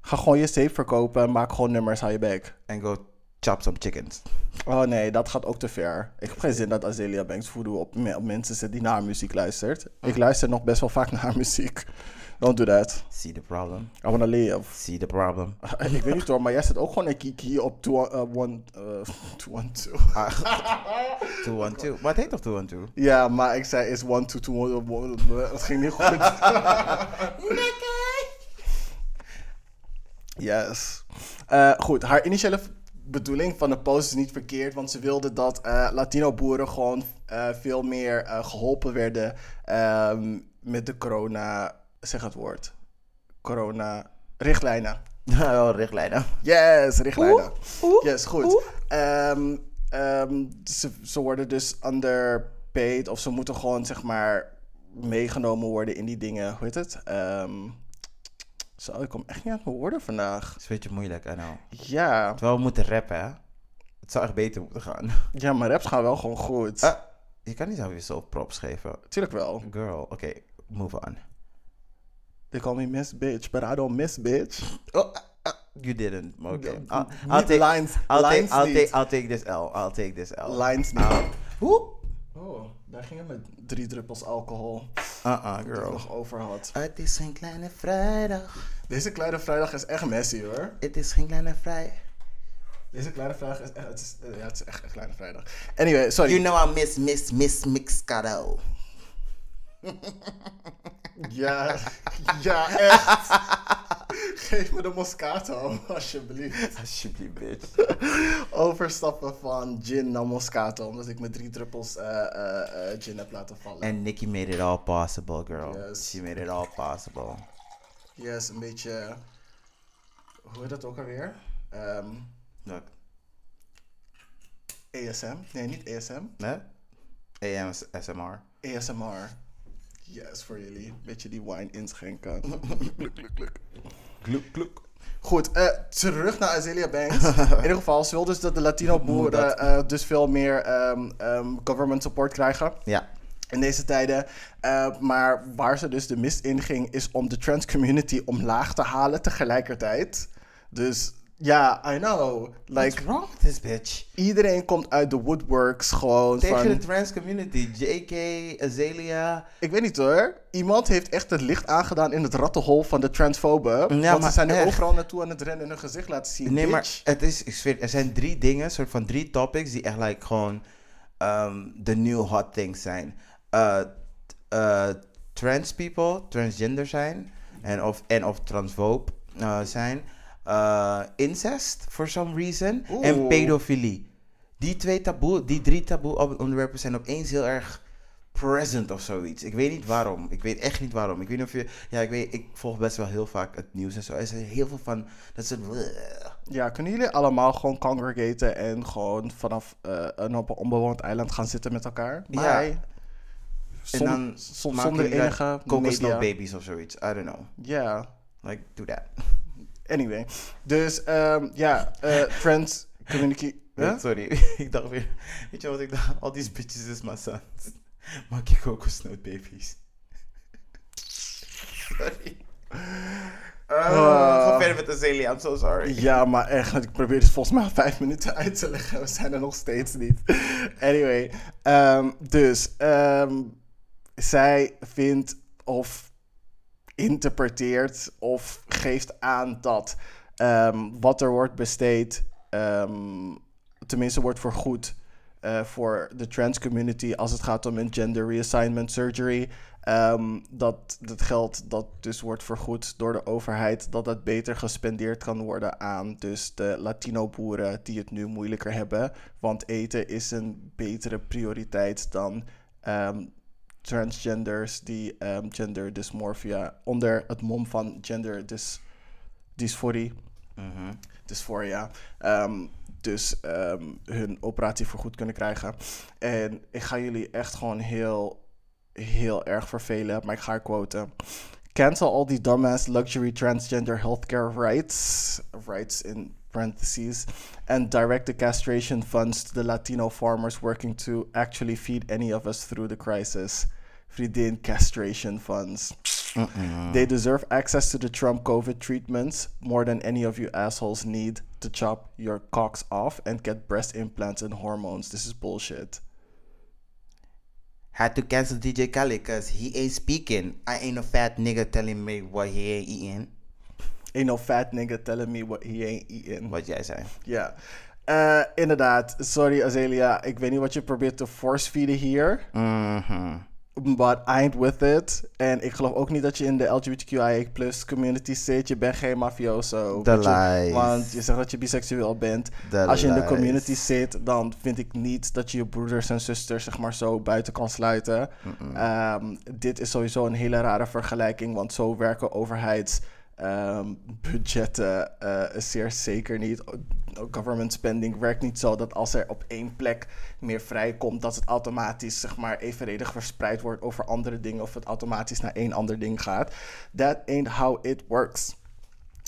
Ga gewoon je safe verkopen en maak gewoon nummers, hou je bek. En go chop some chickens. Oh nee, dat gaat ook te ver. Ik heb geen zin dat Azealia Banks voodoo op, op mensen zet die naar haar muziek luistert. Ik luister nog best wel vaak naar haar muziek. Don't do that. See the problem. I wanna live. See the problem. ik weet niet hoor, maar jij zit ook gewoon een kiki op 212. Ah, 212. Maar het heet toch 212? Ja, maar ik zei is 1 to 2 Het ging niet goed. yes. Eh, goed, haar initiële bedoeling van de post is niet verkeerd, want ze wilde dat eh, Latino-boeren gewoon eh, veel meer eh, geholpen werden ehm, met de corona, zeg het woord, corona-richtlijnen. Oh, richtlijnen. Yes, richtlijnen. Yes, goed. Ehm, ehm, ze, ze worden dus underpaid of ze moeten gewoon zeg maar meegenomen worden in die dingen. Hoe heet het? Zo, ik kom echt niet aan mijn woorden vandaag. Dat is een beetje moeilijk, I know. Ja, Terwijl we moeten rappen, hè? Het zou echt beter moeten gaan. ja, maar raps gaan wel gewoon goed. Ah, je kan niet zo jezelf props geven. Tuurlijk wel. Girl, oké, move on. They call me Miss Bitch, but I don't miss bitch. Oh, ah, ah, you didn't. Oké. Niet I'll, I'll take, lines- I'll, lines take, I'll, take, I'll take this L. I'll take this L. Lines. Ah. Hoe? Oh, daar ging het met drie druppels alcohol. Uh-uh, Dat ik girl. nog over had. Het is geen kleine vrijdag. Deze kleine vrijdag is echt messy hoor. Het is geen kleine vrij. Deze kleine vrijdag is echt, het is, eh, ja, het is echt een kleine vrijdag. Anyway, sorry. You know I miss, miss, miss Mixcado. Ja, ja, echt. Geef me de Moscato, alsjeblieft. Alsjeblieft, bitch. Overstappen van gin naar Moscato, omdat ik met drie druppels eh, eh, eh, gin heb laten vallen. And Nikki made it all possible, girl. Yes. She made it all possible. Yes, een beetje. Hoe heet dat ook alweer? Ehm, Look, ASM? Nee, niet ASM. ne? AMSMR. ASMR. Yes, voor jullie. Beetje die wine inschenken. Kluk, kluk, kluk. Goed, eh, terug naar Azealia Banks. In ieder geval, ze wil dus dat de Latino-boeren eh, dus veel meer ehm, ehm, government support krijgen Ja. in deze tijden. Eh, maar waar ze dus de mist in ging, is om de trans community omlaag te halen tegelijkertijd. Dus ja, I know. What's Like, wrong with this bitch? iedereen komt uit de woodworks gewoon Tegen van... de trans community. JK, Azalea. Ik weet niet hoor. Iemand heeft echt het licht aangedaan in het rattenhol van de transfoben. want ze zijn nu echt. overal naartoe aan het rennen en hun gezicht laten zien. Nee, maar het is, ik zweer, er zijn drie dingen, soort van drie topics die echt like gewoon ehm, de new hot things zijn. Eh, eh, trans people, transgender zijn en of, en of transphobe eh, zijn. Eh, incest, for some reason. En pedofilie. Die twee taboe, die drie taboe onderwerpen zijn opeens heel erg present of zoiets. Ik weet niet waarom. Ik weet echt niet waarom. Ik weet niet of je... Ja, ik weet... Ik volg best wel heel vaak het nieuws en zo. Er is heel veel van... Dat soort... Ja, kunnen jullie allemaal gewoon congregaten en gewoon vanaf eh, een op een onbewoond eiland gaan zitten met elkaar? Ja. En dan zonder enige babies of zoiets. I don't know. Ja, Like, do that. Anyway. Dus ehm, ja, eh trans community... Huh? Sorry. ik dacht weer... Weet je wat ik dacht? All these bitches is my sons. Maak je kokosnoot babies. sorry. Uh, ga verder met Azalea. I'm so sorry. Ja, maar echt, ik probeer het volgens mij al vijf minuten uit te leggen. We zijn er nog steeds niet. Anyway, ehm, dus ehm, zij vindt of interpreteert of geeft aan dat ehm, wat er wordt besteed, ehm, tenminste wordt vergoed eh, voor de trans community als het gaat om een gender reassignment surgery. ehm, dat het geld dat dus wordt vergoed door de overheid, dat dat beter gespendeerd kan worden aan dus de Latino boeren die het nu moeilijker hebben. Want eten is een betere prioriteit dan transgenders die ehm, gender dysmorphia onder het mom van gender dys, dysforie Mhm. dysphoria. ehm, dus ehm, hun operatie vergoed kunnen krijgen. En ik ga jullie echt gewoon heel, heel erg vervelen, maar ik ga er quoten. Cancel all these dumbass luxury transgender healthcare rights, rights in parentheses, and direct the castration funds to the Latino farmers working to actually feed any of us through the crisis. Vriendin castration funds. They deserve access to the Trump COVID treatments more than any of you assholes need to chop your cocks off and get breast implants and hormones. This is bullshit. had to cancel DJ Khaled because he ain't speaking. I ain't a fat nigga telling me what he ain't eating. Ain't no fat nigga telling me what he ain't eating. Wat jij zei. Ja. Eh, inderdaad, sorry Azelia, ik weet niet wat je probeert te force-feeden hier. Mhm. But I ain't with it. En ik geloof ook niet dat je in de LGBTQIA plus community zit. Je bent geen mafioso. De Want je- lies. Want je zegt dat je biseksueel bent. Als je in de community zit, dan vind ik niet dat je je broeders en zusters zeg maar zo buiten kan sluiten. Ehm, dit is sowieso een hele rare vergelijking, want zo werken overheidsbudgetten eh, zeer zeker niet. Government spending werkt niet zo dat als er op één plek meer vrijkomt, dat het automatisch zeg maar evenredig verspreid wordt over andere dingen of het automatisch naar één ander ding gaat. That ain't how it works.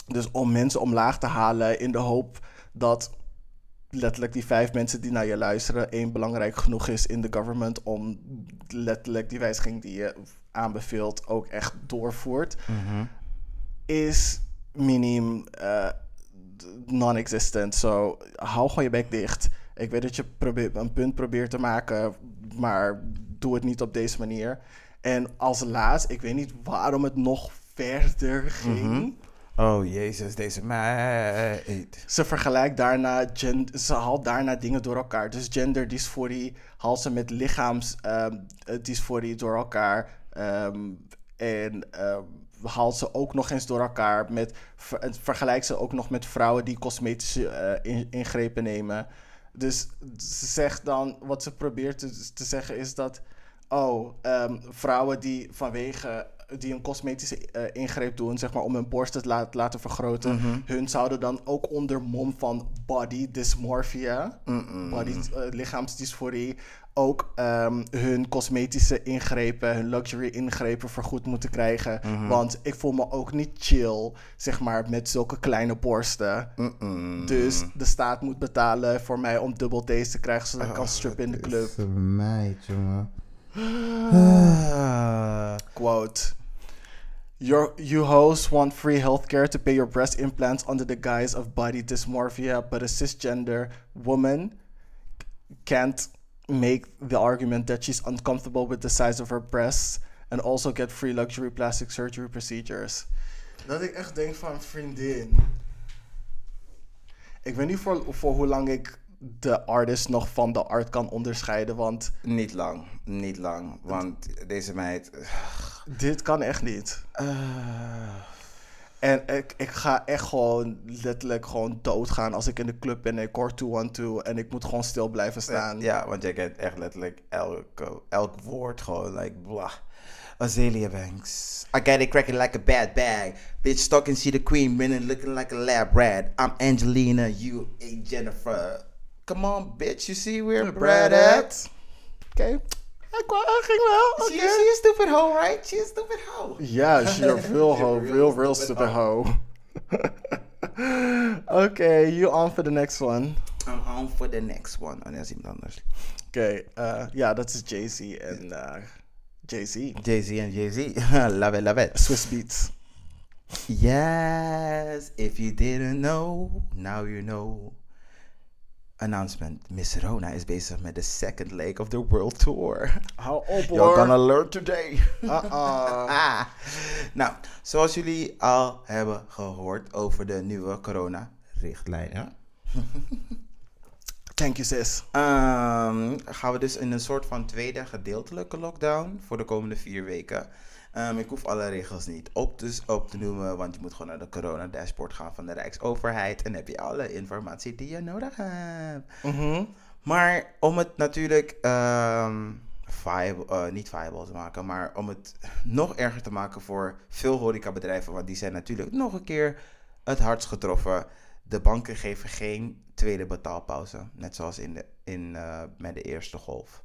Dus om mensen omlaag te halen in de hoop dat letterlijk die vijf mensen die naar je luisteren één belangrijk genoeg is in de government om letterlijk die wijziging die je aanbeveelt ook echt doorvoert, is minim eh, non-existent. So, hou gewoon je bek dicht. Ik weet dat je probeert, een punt probeert te maken, maar doe het niet op deze manier. En als laatst, ik weet niet waarom het nog verder ging. Oh jezus, deze meid. Ze vergelijkt daarna, gen- ze haalt daarna dingen door elkaar. Dus genderdysforie haalt ze met lichaamsdysforie door elkaar. Ehm, en ehm, haalt ze ook nog eens door elkaar met, vergelijkt ze ook nog met vrouwen die cosmetische eh, in- ingrepen nemen. Dus ze zegt dan, wat ze probeert te, te zeggen is dat, oh, ehm, vrouwen die vanwege, die een cosmetische eh, ingreep doen, zeg maar om hun borsten te la- laten vergroten, hun zouden dan ook onder mom van body dysmorphia, body, eh, lichaamsdysforie, ook ehm, hun cosmetische ingrepen, hun luxury ingrepen vergoed moeten krijgen. Want ik voel me ook niet chill, zeg maar, met zulke kleine borsten. Dus de staat moet betalen voor mij om dubbel D's te krijgen, zodat ik kan strippen in de club. Deze meid, jongen. Ah. Quote. Your, you hosts want free healthcare to pay your breast implants under the guise of body dysmorphia, but a cisgender woman can't make the argument that she's uncomfortable with the size of her breasts and also get free luxury plastic surgery procedures. Dat ik echt denk van vriendin. Ik weet niet voor, voor hoe lang ik de artist nog van de art kan onderscheiden, want Niet lang, niet lang. Want deze meid... dit kan echt niet. Ah. En ik, ik ga echt gewoon letterlijk gewoon doodgaan als ik in de club ben en ik hoor 212 en ik moet gewoon stil blijven staan. Ja, want jij kent echt letterlijk elk, elk woord gewoon, like, blah. Azalea Banks. I got it cracking like a bad bag. Bitch stalking, see the queen, minute looking like a lab rat. I'm Angelina, you ain't Jennifer. Come on, bitch, you see where Brad at? Oké. Hij kwam- hij ging wel. She, Oké. she a stupid hoe, right? She a stupid hoe. Ja, she a real hoe. Real, real stupid hoe. Oké, you on for the next one. I'm on for the next one. Oh, dat is iemand anders. Oké, eh, ja, dat is Jay-Z en eh, Jay-Z. Jay-Z en Jay-Z. love it, love it. Swiss Beats. Yes, if you didn't know, now you know. Announcement: Miss Rona is bezig met de second leg of the world tour. Hou op You're hoor. gonna learn today. Uh-uh. Ah. Nou, zoals jullie al hebben gehoord over de nieuwe corona-richtlijnen, Thank you sis. Ehm, gaan we dus in een soort van tweede gedeeltelijke lockdown voor de komende vier weken. Ehm, ik hoef alle regels niet op te, op te noemen, want je moet gewoon naar de corona dashboard gaan van de Rijksoverheid en heb je alle informatie die je nodig hebt. Mhm. Maar om het natuurlijk viable, eh, niet viable te maken, maar om het nog erger te maken voor veel horecabedrijven, want die zijn natuurlijk nog een keer het hardst getroffen. De banken geven geen tweede betaalpauze, net zoals in de, in, eh, met de eerste golf.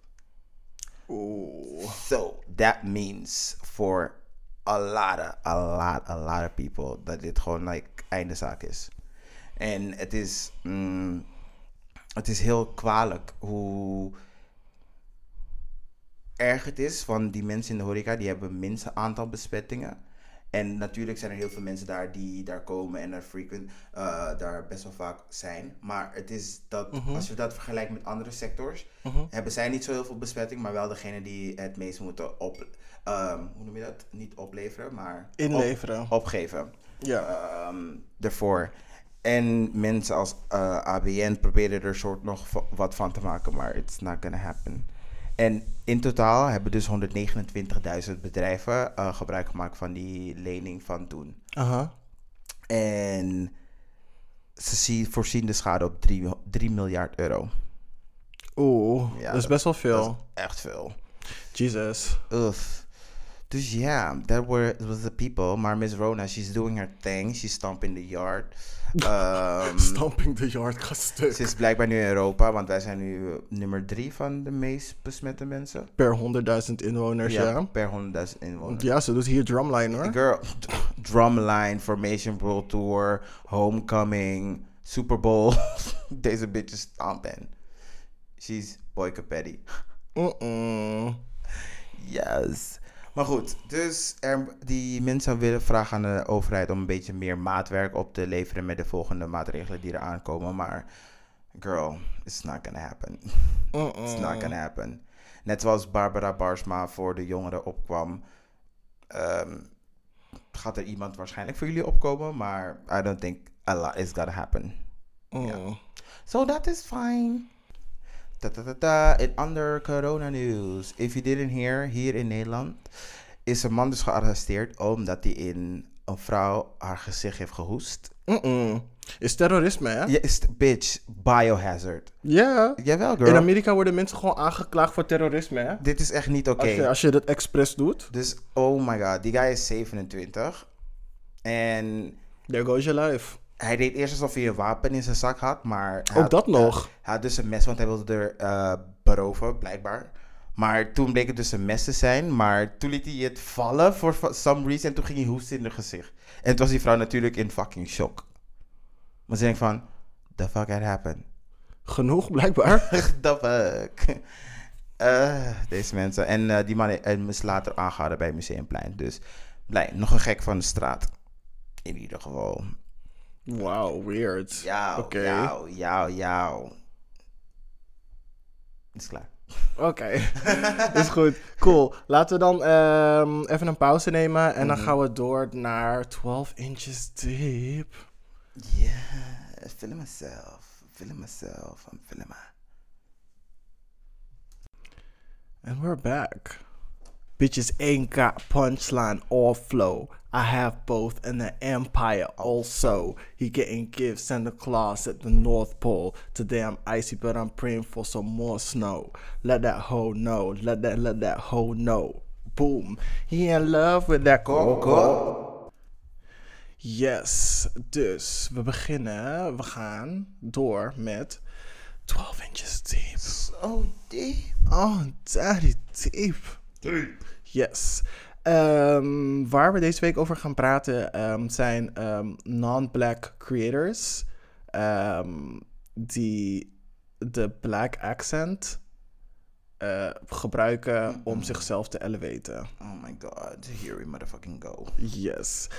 Oeh. So that means for a lot of, a lot, a lot of people dat dit gewoon like einde zaak is. En het is, mm, het is heel kwalijk hoe erg het is van die mensen in de horeca. Die hebben het minste aantal besmettingen. En natuurlijk zijn er heel veel mensen daar die daar komen en er frequent, eh, daar best wel vaak zijn. Maar het is dat, Mhm. als je dat vergelijkt met andere sectors, hebben zij niet zo heel veel besmetting, maar wel degene die het meest moeten op, ehm, hoe noem je dat? Niet opleveren, maar Inleveren. op- opgeven Ja. ehm ervoor. En mensen als eh, ABN proberen er soort nog wat van te maken, maar it's not gonna happen. En in totaal hebben dus 129.000 bedrijven eh, gebruik gemaakt van die lening van toen. Aha. En ze zien, voorzien de schade op 3, 3 miljard euro. Oeh, Ja, dat is best wel Dat veel. is echt veel. Jesus. Ugh. Dus ja, that were was the people. Maar Miss Rona, she's doing her thing. She's stomping the yard. Ehm, Stamping the yard gaat stuk. Ze is blijkbaar nu in Europa, want wij zijn nu eh, nummer drie van de meest besmette mensen. Per 100.000 inwoners, ja. per 100.000 inwoners. Ja, ze doet hier drumline hoor. Girl, Drumline, Formation World Tour, Homecoming, Super Bowl. Deze bitch is stampen. She's boy Petty. Mm-mm. Yes. Maar goed, dus er, die mensen willen vragen aan de overheid om een beetje meer maatwerk op te leveren met de volgende maatregelen die er aankomen. Maar girl, it's not gonna happen. It's not gonna happen. Net zoals Barbara Barsma voor de jongeren opkwam, ehm, gaat er iemand waarschijnlijk voor jullie opkomen, maar I don't think a lot is gonna happen. Mm. So that is fine. Ta -ta -ta. In under corona news. If you didn't hear, hier in Nederland is een man dus gearresteerd omdat hij in een vrouw haar gezicht heeft gehoest. Is terrorisme, hè? Ja, is bitch, biohazard. Ja. Jawel, girl. In Amerika worden mensen gewoon aangeklaagd voor terrorisme, hè? Dit is echt niet oké. Als, je, als je dat expres doet, Dus, oh my god, die guy is 27. En there goes your life. Hij deed eerst alsof hij een wapen in zijn zak had, maar... hij Ook had- dat nog? Hij had dus een mes, want hij wilde er eh, beroven, blijkbaar. Maar toen bleek het dus een mes te zijn. Maar toen liet hij het vallen voor some reason. En toen ging hij hoesten in haar gezicht. En toen was die vrouw natuurlijk in fucking shock. Maar ze denkt van, the fuck had happened? Genoeg, blijkbaar. the fuck? Eh, deze mensen. En eh, die man eh, is later aangehouden bij Museumplein. Dus blij, nog een gek van de straat. In ieder geval. Wow, weird. Jou, Oké. jou, jou, jou. Is klaar. Oké, is goed. Cool. Laten we dan ehm, even een pauze nemen en dan Mhm. gaan we door naar 12 inches deep. Yeah, feeling myself, feeling myself, I'm feeling my. And we're back. Bitches ain't got punchline or flow. I have both and the empire also. He getting gifts Santa Claus at the North Pole. Today I'm icy, but I'm praying for some more snow. Let that hoe know. Let that let that hoe know. Boom. He in love with that coco. Yes. Dus we beginnen. We gaan door met 12 inches deep. So deep. Oh, daddy deep. deep. Yes. Ehm, waar we deze week over gaan praten ehm, zijn ehm, non-black creators die de black accent eh, gebruiken om zichzelf te elevaten. Oh my god, here we motherfucking go. Yes.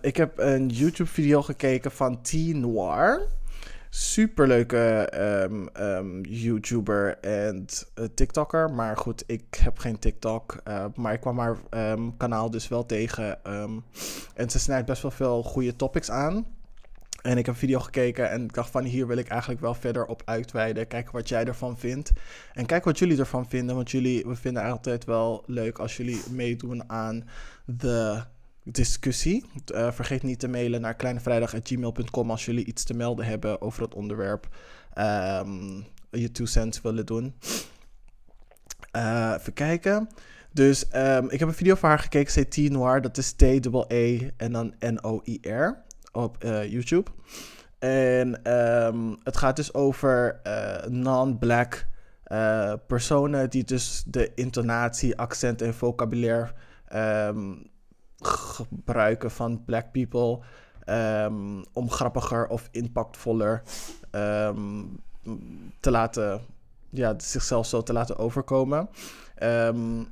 Ik heb een YouTube-video gekeken van T Noir. Superleuke ehm, YouTuber en eh, TikToker. Maar goed, ik heb geen TikTok. eh, maar ik kwam haar ehm, kanaal dus wel tegen. en ze snijdt best wel veel goede topics aan. En ik heb video gekeken en ik dacht van hier wil ik eigenlijk wel verder op uitweiden. Kijken wat jij ervan vindt. En kijk wat jullie ervan vinden. Want jullie, we vinden altijd wel leuk als jullie meedoen aan de discussie. Eh, vergeet niet te mailen naar kleinevrijdag.gmail.com als jullie iets te melden hebben over het onderwerp. ehm, je two cents willen doen. Eh, even kijken. Dus ehm, ik heb een video van haar gekeken, ze heet T Noir. Dat is T-E-E en dan N-O-I-R op eh, YouTube. En ehm, het gaat dus over non-black personen die dus de intonatie, accent en vocabulaire gebruiken van black people ehm, om grappiger of impactvoller ehm, te laten, ja, zichzelf zo te laten overkomen. Ehm,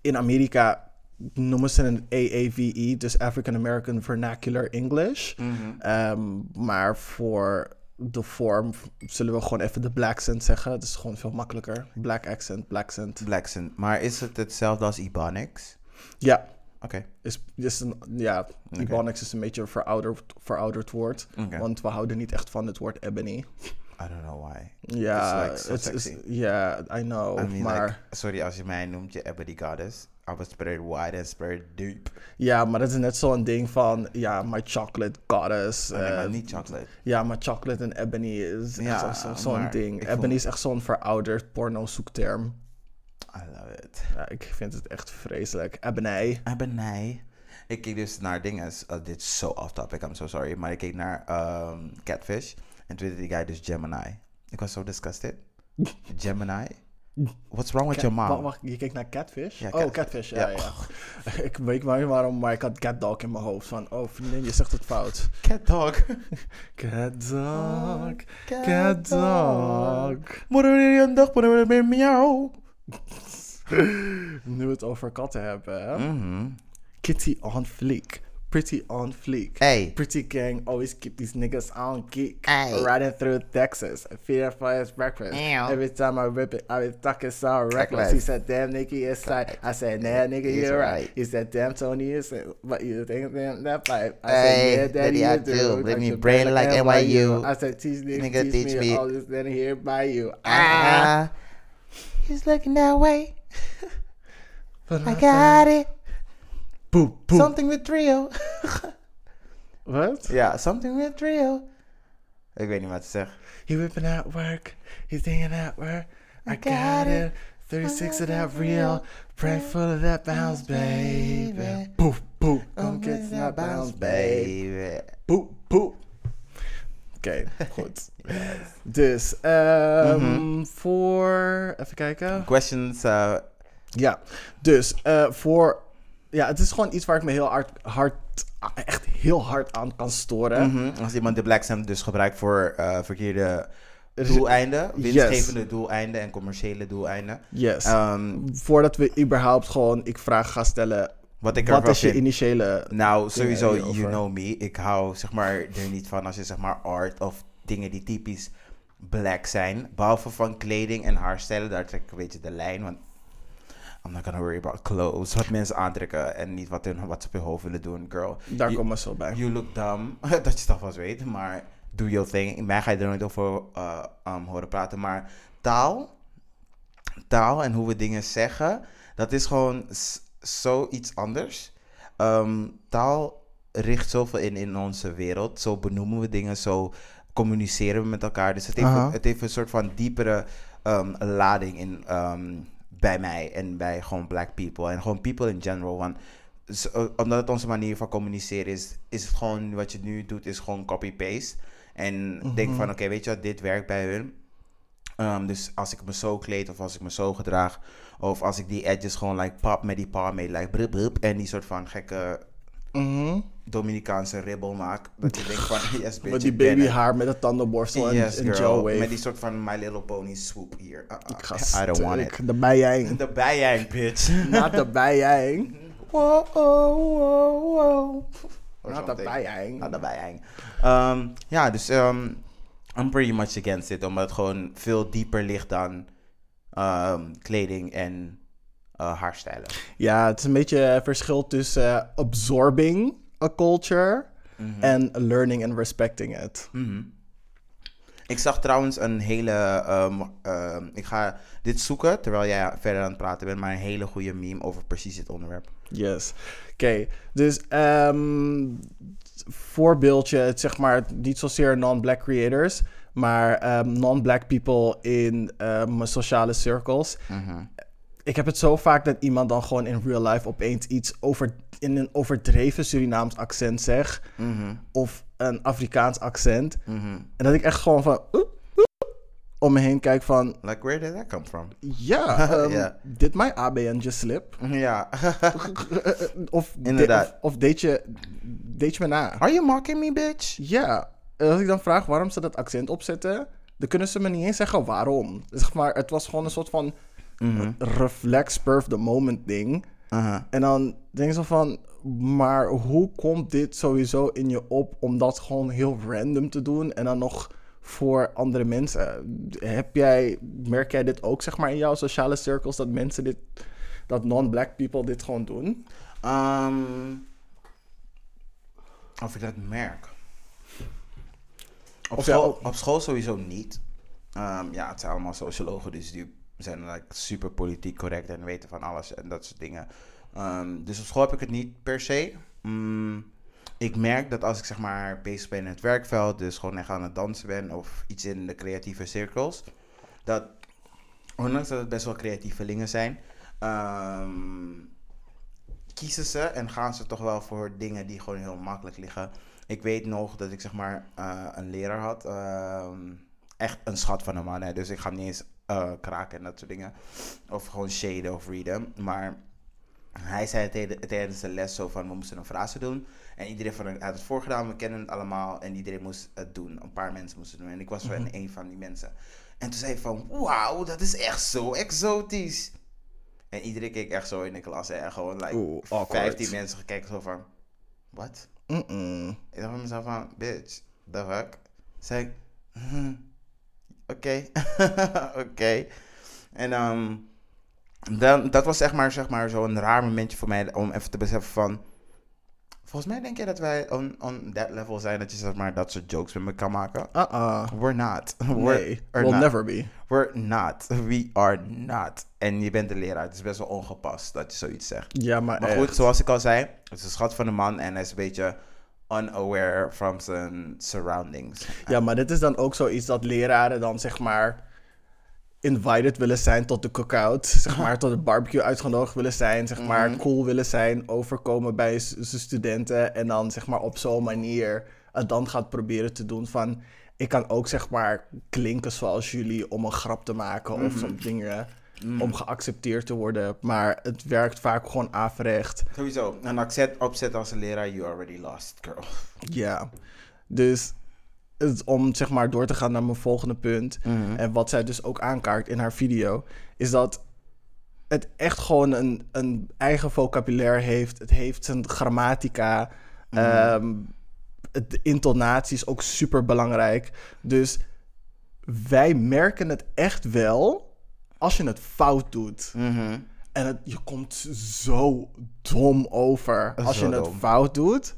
in Amerika noemen ze een AAVE, dus African American Vernacular English. Ehm, maar voor de vorm zullen we gewoon even de black accent zeggen. Het is gewoon veel makkelijker. Black accent, black accent. Blackson. Maar is het hetzelfde als Ebonics? Ja, Oké. is, is een, ja Ebonics is een beetje een verouderd, verouderd woord. Want we houden niet echt van het woord ebony. I don't know why. Ja, It's like so het is, sexy. ja, I know. I mean, maar like, sorry als je mij noemt je Ebony Goddess. I was spread wide and spread deep. ja, maar dat is net zo'n ding van, ja, my chocolate goddess. Oh, nee, maar eh, niet chocolate. Ja, maar chocolate en ebony is Ja, zo- zo- zo'n maar ding. Ebony vond- is echt zo'n verouderd porno-zoekterm. I love it. Ja, ik vind het echt vreselijk. Ebony. Ebony. Ik keek dus naar dingen. uh, dit is zo off topic, I'm so sorry. Maar ik keek naar ehm, Catfish. En toen deed die guy dus Gemini. Ik was zo disgusted. Gemini? What's wrong with your mom? Wacht, wacht, je kijkt naar Catfish? Ja, oh, Catfish. Catfish, ja, Ja. ja. ik weet maar niet waarom, maar ik had Catdog in mijn hoofd. Van, oh vriendin, je zegt het fout. Cat dog. Catdog, Catdog. Moeder weer een dag, weer met jou. Nu we het over katten hebben, hè? Mhm. Kitty on fleek. Pretty on fleek. Hey. Pretty gang always keep these niggas on geek. Hey. Riding through Texas. For his breakfast. Ew. Every time I rip it, I be talking so reckless. Reckless. He said, damn, nigga, is tight. I said, nah, nigga, He's you're right. right. He said, damn, Tony, is but you think damn, that pipe. I Hey, said, yeah, daddy, daddy, I do. do. Let me brain like NYU. I said, teach nigga, Nigga, teach, teach me, me. all this then here by you. Ah. He's looking that way. But I got it. Something with trio. What? ja, something with trio. Ik weet niet wat te zeggen. He whipping out work. He's thinking at work. I, I got, it. it. 36 of that real. Prank full of that bounce, baby. Poof, poof. Come get that bounce, baby. Poep, poep. Oké, goed. Dus, ehm voor... Even kijken. Questions. uh, Ja, dus eh, voor... Ja, het is gewoon iets waar ik me heel hard, hard echt heel hard aan kan storen. mhm, Als iemand de Black Sam dus gebruikt voor uh, verkeerde doeleinden, winstgevende doeleinden en commerciële doeleinden. Yes. Ehm, Voordat we überhaupt gewoon ik vraag gaan stellen... wat ik Wat ervan is je vind. initiële... Nou, sowieso, you know me. Ik hou zeg maar er niet van als je zeg maar art of dingen die typisch black zijn. Behalve van kleding en haarstijlen, daar trek ik een beetje de lijn. Want I'm not gonna worry about clothes. Wat mensen aantrekken en niet wat, hun, wat ze op hun hoofd willen doen, girl. Daar You- komen we zo bij. You look dumb. dat je het alvast weet, maar do your thing. In mij ga je er nooit over uh, um, horen praten. Maar taal, taal en hoe we dingen zeggen, dat is gewoon zoiets anders. Ehm, taal richt zoveel in in onze wereld. Zo benoemen we dingen, zo communiceren we met elkaar. Dus het heeft, het heeft een soort van diepere ehm, lading in, ehm, bij mij en bij gewoon black people. En gewoon people in general. Want z- eh, omdat het onze manier van communiceren is, is het gewoon wat je nu doet, is gewoon copy-paste. En denk van, oké, weet je wat, dit werkt bij hun. Ehm, dus als ik me zo kleed of als ik me zo gedraag, of als ik die edges gewoon like pop met die palm mee, like brup, brup, en die soort van gekke Mhm. Dominicaanse ribbel maak, dat je denkt van, yes bitch, Met die babyhaar, met het tandenborstel en, Yes, girl. Met die soort van My Little Pony swoop hier. Uh, uh, Ik ga I don't want it. De bijjang. De bijjang, bitch. Not de bijjang. Wow, wow, wow, wow. Not de bijjang. Not the bijjang. Um, ja, dus um, I'm pretty much against it, omdat het gewoon veel dieper ligt dan um, kleding en uh, haarstijlen. Ja, het is een beetje het verschil tussen eh, absorbing a culture en learning and respecting it. Mhm. Ik zag trouwens een hele. um, um, ik ga dit zoeken terwijl jij verder aan het praten bent, maar een hele goede meme over precies dit onderwerp. Yes. Oké, dus ehm, voorbeeldje, het zeg maar niet zozeer non-black creators, maar ehm, non-black people in ehm, mijn sociale circles. Ik heb het zo vaak dat iemand dan gewoon in real life opeens iets over, in een overdreven Surinaams accent zegt. Of een Afrikaans accent. En dat ik echt gewoon van... oep, om me heen kijk van... Like, where did that come from? Ja, ehm, Ja. did my ABN just slip? Ja. of, de- Inderdaad. of, of deed, je, deed je me na? Are you mocking me, bitch? Ja. En als ik dan vraag waarom ze dat accent opzetten... dan kunnen ze me niet eens zeggen waarom. Zeg maar, het was gewoon een soort van... reflex, spur of the moment ding. Uh-huh. En dan denk je zo van, maar hoe komt dit sowieso in je op om dat gewoon heel random te doen en dan nog voor andere mensen? Heb jij, merk jij dit ook zeg maar in jouw sociale cirkels dat mensen dit, dat non-black people dit gewoon doen? Ehm, of ik dat merk. Op, school, op school sowieso niet. Ehm, ja, het zijn allemaal sociologen, dus die zijn like, super politiek correct en weten van alles en dat soort dingen. Ehm, dus op school heb ik het niet per se. Mm, ik merk dat als ik zeg maar bezig ben in het werkveld, dus gewoon echt aan het dansen ben of iets in de creatieve cirkels, dat ondanks dat het best wel creatievelingen zijn, ehm, kiezen ze en gaan ze toch wel voor dingen die gewoon heel makkelijk liggen. Ik weet nog dat ik zeg maar eh, een leraar had, ehm, echt een schat van een man, hè, dus ik ga hem niet eens eh, kraken en dat soort dingen, of gewoon shaden of readen, maar hij zei tijden- tijdens de les zo van we moesten een frase doen. En iedereen van had het voorgedaan, we kennen het allemaal. En iedereen moest het doen. Een paar mensen moesten het doen. En ik was van een van die mensen. En toen zei hij van, wauw, dat is echt zo exotisch. En iedereen keek echt zo in de klas. En gewoon like Oeh, awkward. 15 mensen gekeken zo van, wat? Mm-mm. Ik dacht van mezelf van, bitch, the fuck? Zei ik, "Hm, oké, oké. En ehm, dan, dat was zeg maar, zeg maar zo'n raar momentje voor mij om even te beseffen van... Volgens mij denk je dat wij on, on that level zijn dat je zeg maar dat soort jokes met me kan maken. Uh-uh. We're not. We're, Nee, not. never be. We're not. We are not. En je bent de leraar. Het is best wel ongepast dat je zoiets zegt. Ja, maar, Maar echt. goed, zoals ik al zei, het is een schat van een man en hij is een beetje unaware from zijn surroundings. Ja, maar dit is dan ook zoiets dat leraren dan zeg maar invited willen zijn tot de cookout, zeg maar tot de barbecue uitgenodigd willen zijn, zeg maar Mhm. cool willen zijn, overkomen bij zijn studenten en dan zeg maar op zo'n manier het dan gaat proberen te doen van ik kan ook zeg maar klinken zoals jullie om een grap te maken of Mhm. zo'n dingen om geaccepteerd te worden, maar het werkt vaak gewoon averecht. Sowieso, een accent opzet als een leraar, you already lost, girl. Ja, dus om zeg maar door te gaan naar mijn volgende punt. En wat zij dus ook aankaart in haar video, is dat het echt gewoon een, een eigen vocabulaire heeft. Het heeft zijn grammatica. ehm, het- de intonatie is ook super belangrijk. Dus wij merken het echt wel als je het fout doet. Mhm. En het, je komt zo dom over als Zo je het dom. fout doet.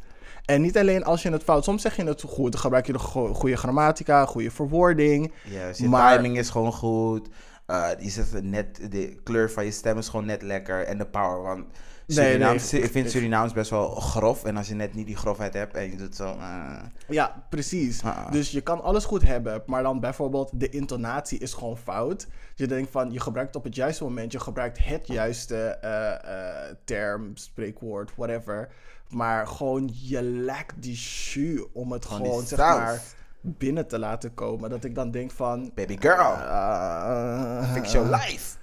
En niet alleen als je het fout... Soms zeg je het goed, dan gebruik je de go- goede grammatica, goede verwoording. Yes, je Maar- timing is gewoon goed. Uh, je zet net, de kleur van je stem is gewoon net lekker. En de power, want Surinaams, nee, ik vind Surinaams best wel grof. En als je net niet die grofheid hebt en je doet zo... eh, Ja, precies. Ah. Dus je kan alles goed hebben, maar dan bijvoorbeeld de intonatie is gewoon fout. Je denkt van, je gebruikt op het juiste moment, je gebruikt het juiste eh, term, spreekwoord, whatever. Maar gewoon, je lekt die jus om het Gewoon zeg saus. maar, binnen te laten komen. Dat ik dan denk van... baby girl, eh, fix your life.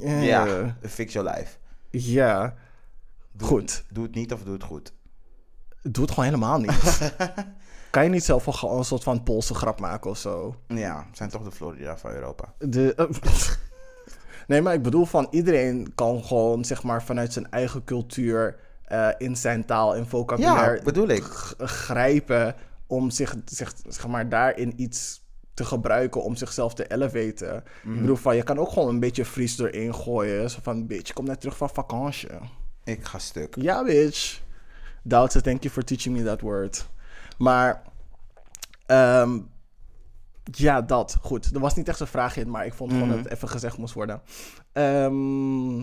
eh, Ja, fix your life. Ja. Doe- Goed. Doe het niet of doe het goed. Doe het gewoon helemaal niet. kan je niet zelf wel gewoon een soort van Poolse grap maken of zo? Ja, zijn toch de Florida van Europa. De, eh, nee, maar ik bedoel van iedereen kan gewoon zeg maar vanuit zijn eigen cultuur eh, in zijn taal en vocabulaire Ja, bedoel ik. grijpen om zich, zich zeg maar daarin iets te gebruiken om zichzelf te elevaten. Ik bedoel van je kan ook gewoon een beetje Fries erin gooien. Zo van bitch, ik kom net terug van vakantie. Ik ga stuk. Ja, bitch. Doubtse, thank you for teaching me that word. Maar, ehm, ja, dat. Goed. Er was niet echt een vraag in, maar ik vond gewoon Mhm. dat het even gezegd moest worden. Ehm,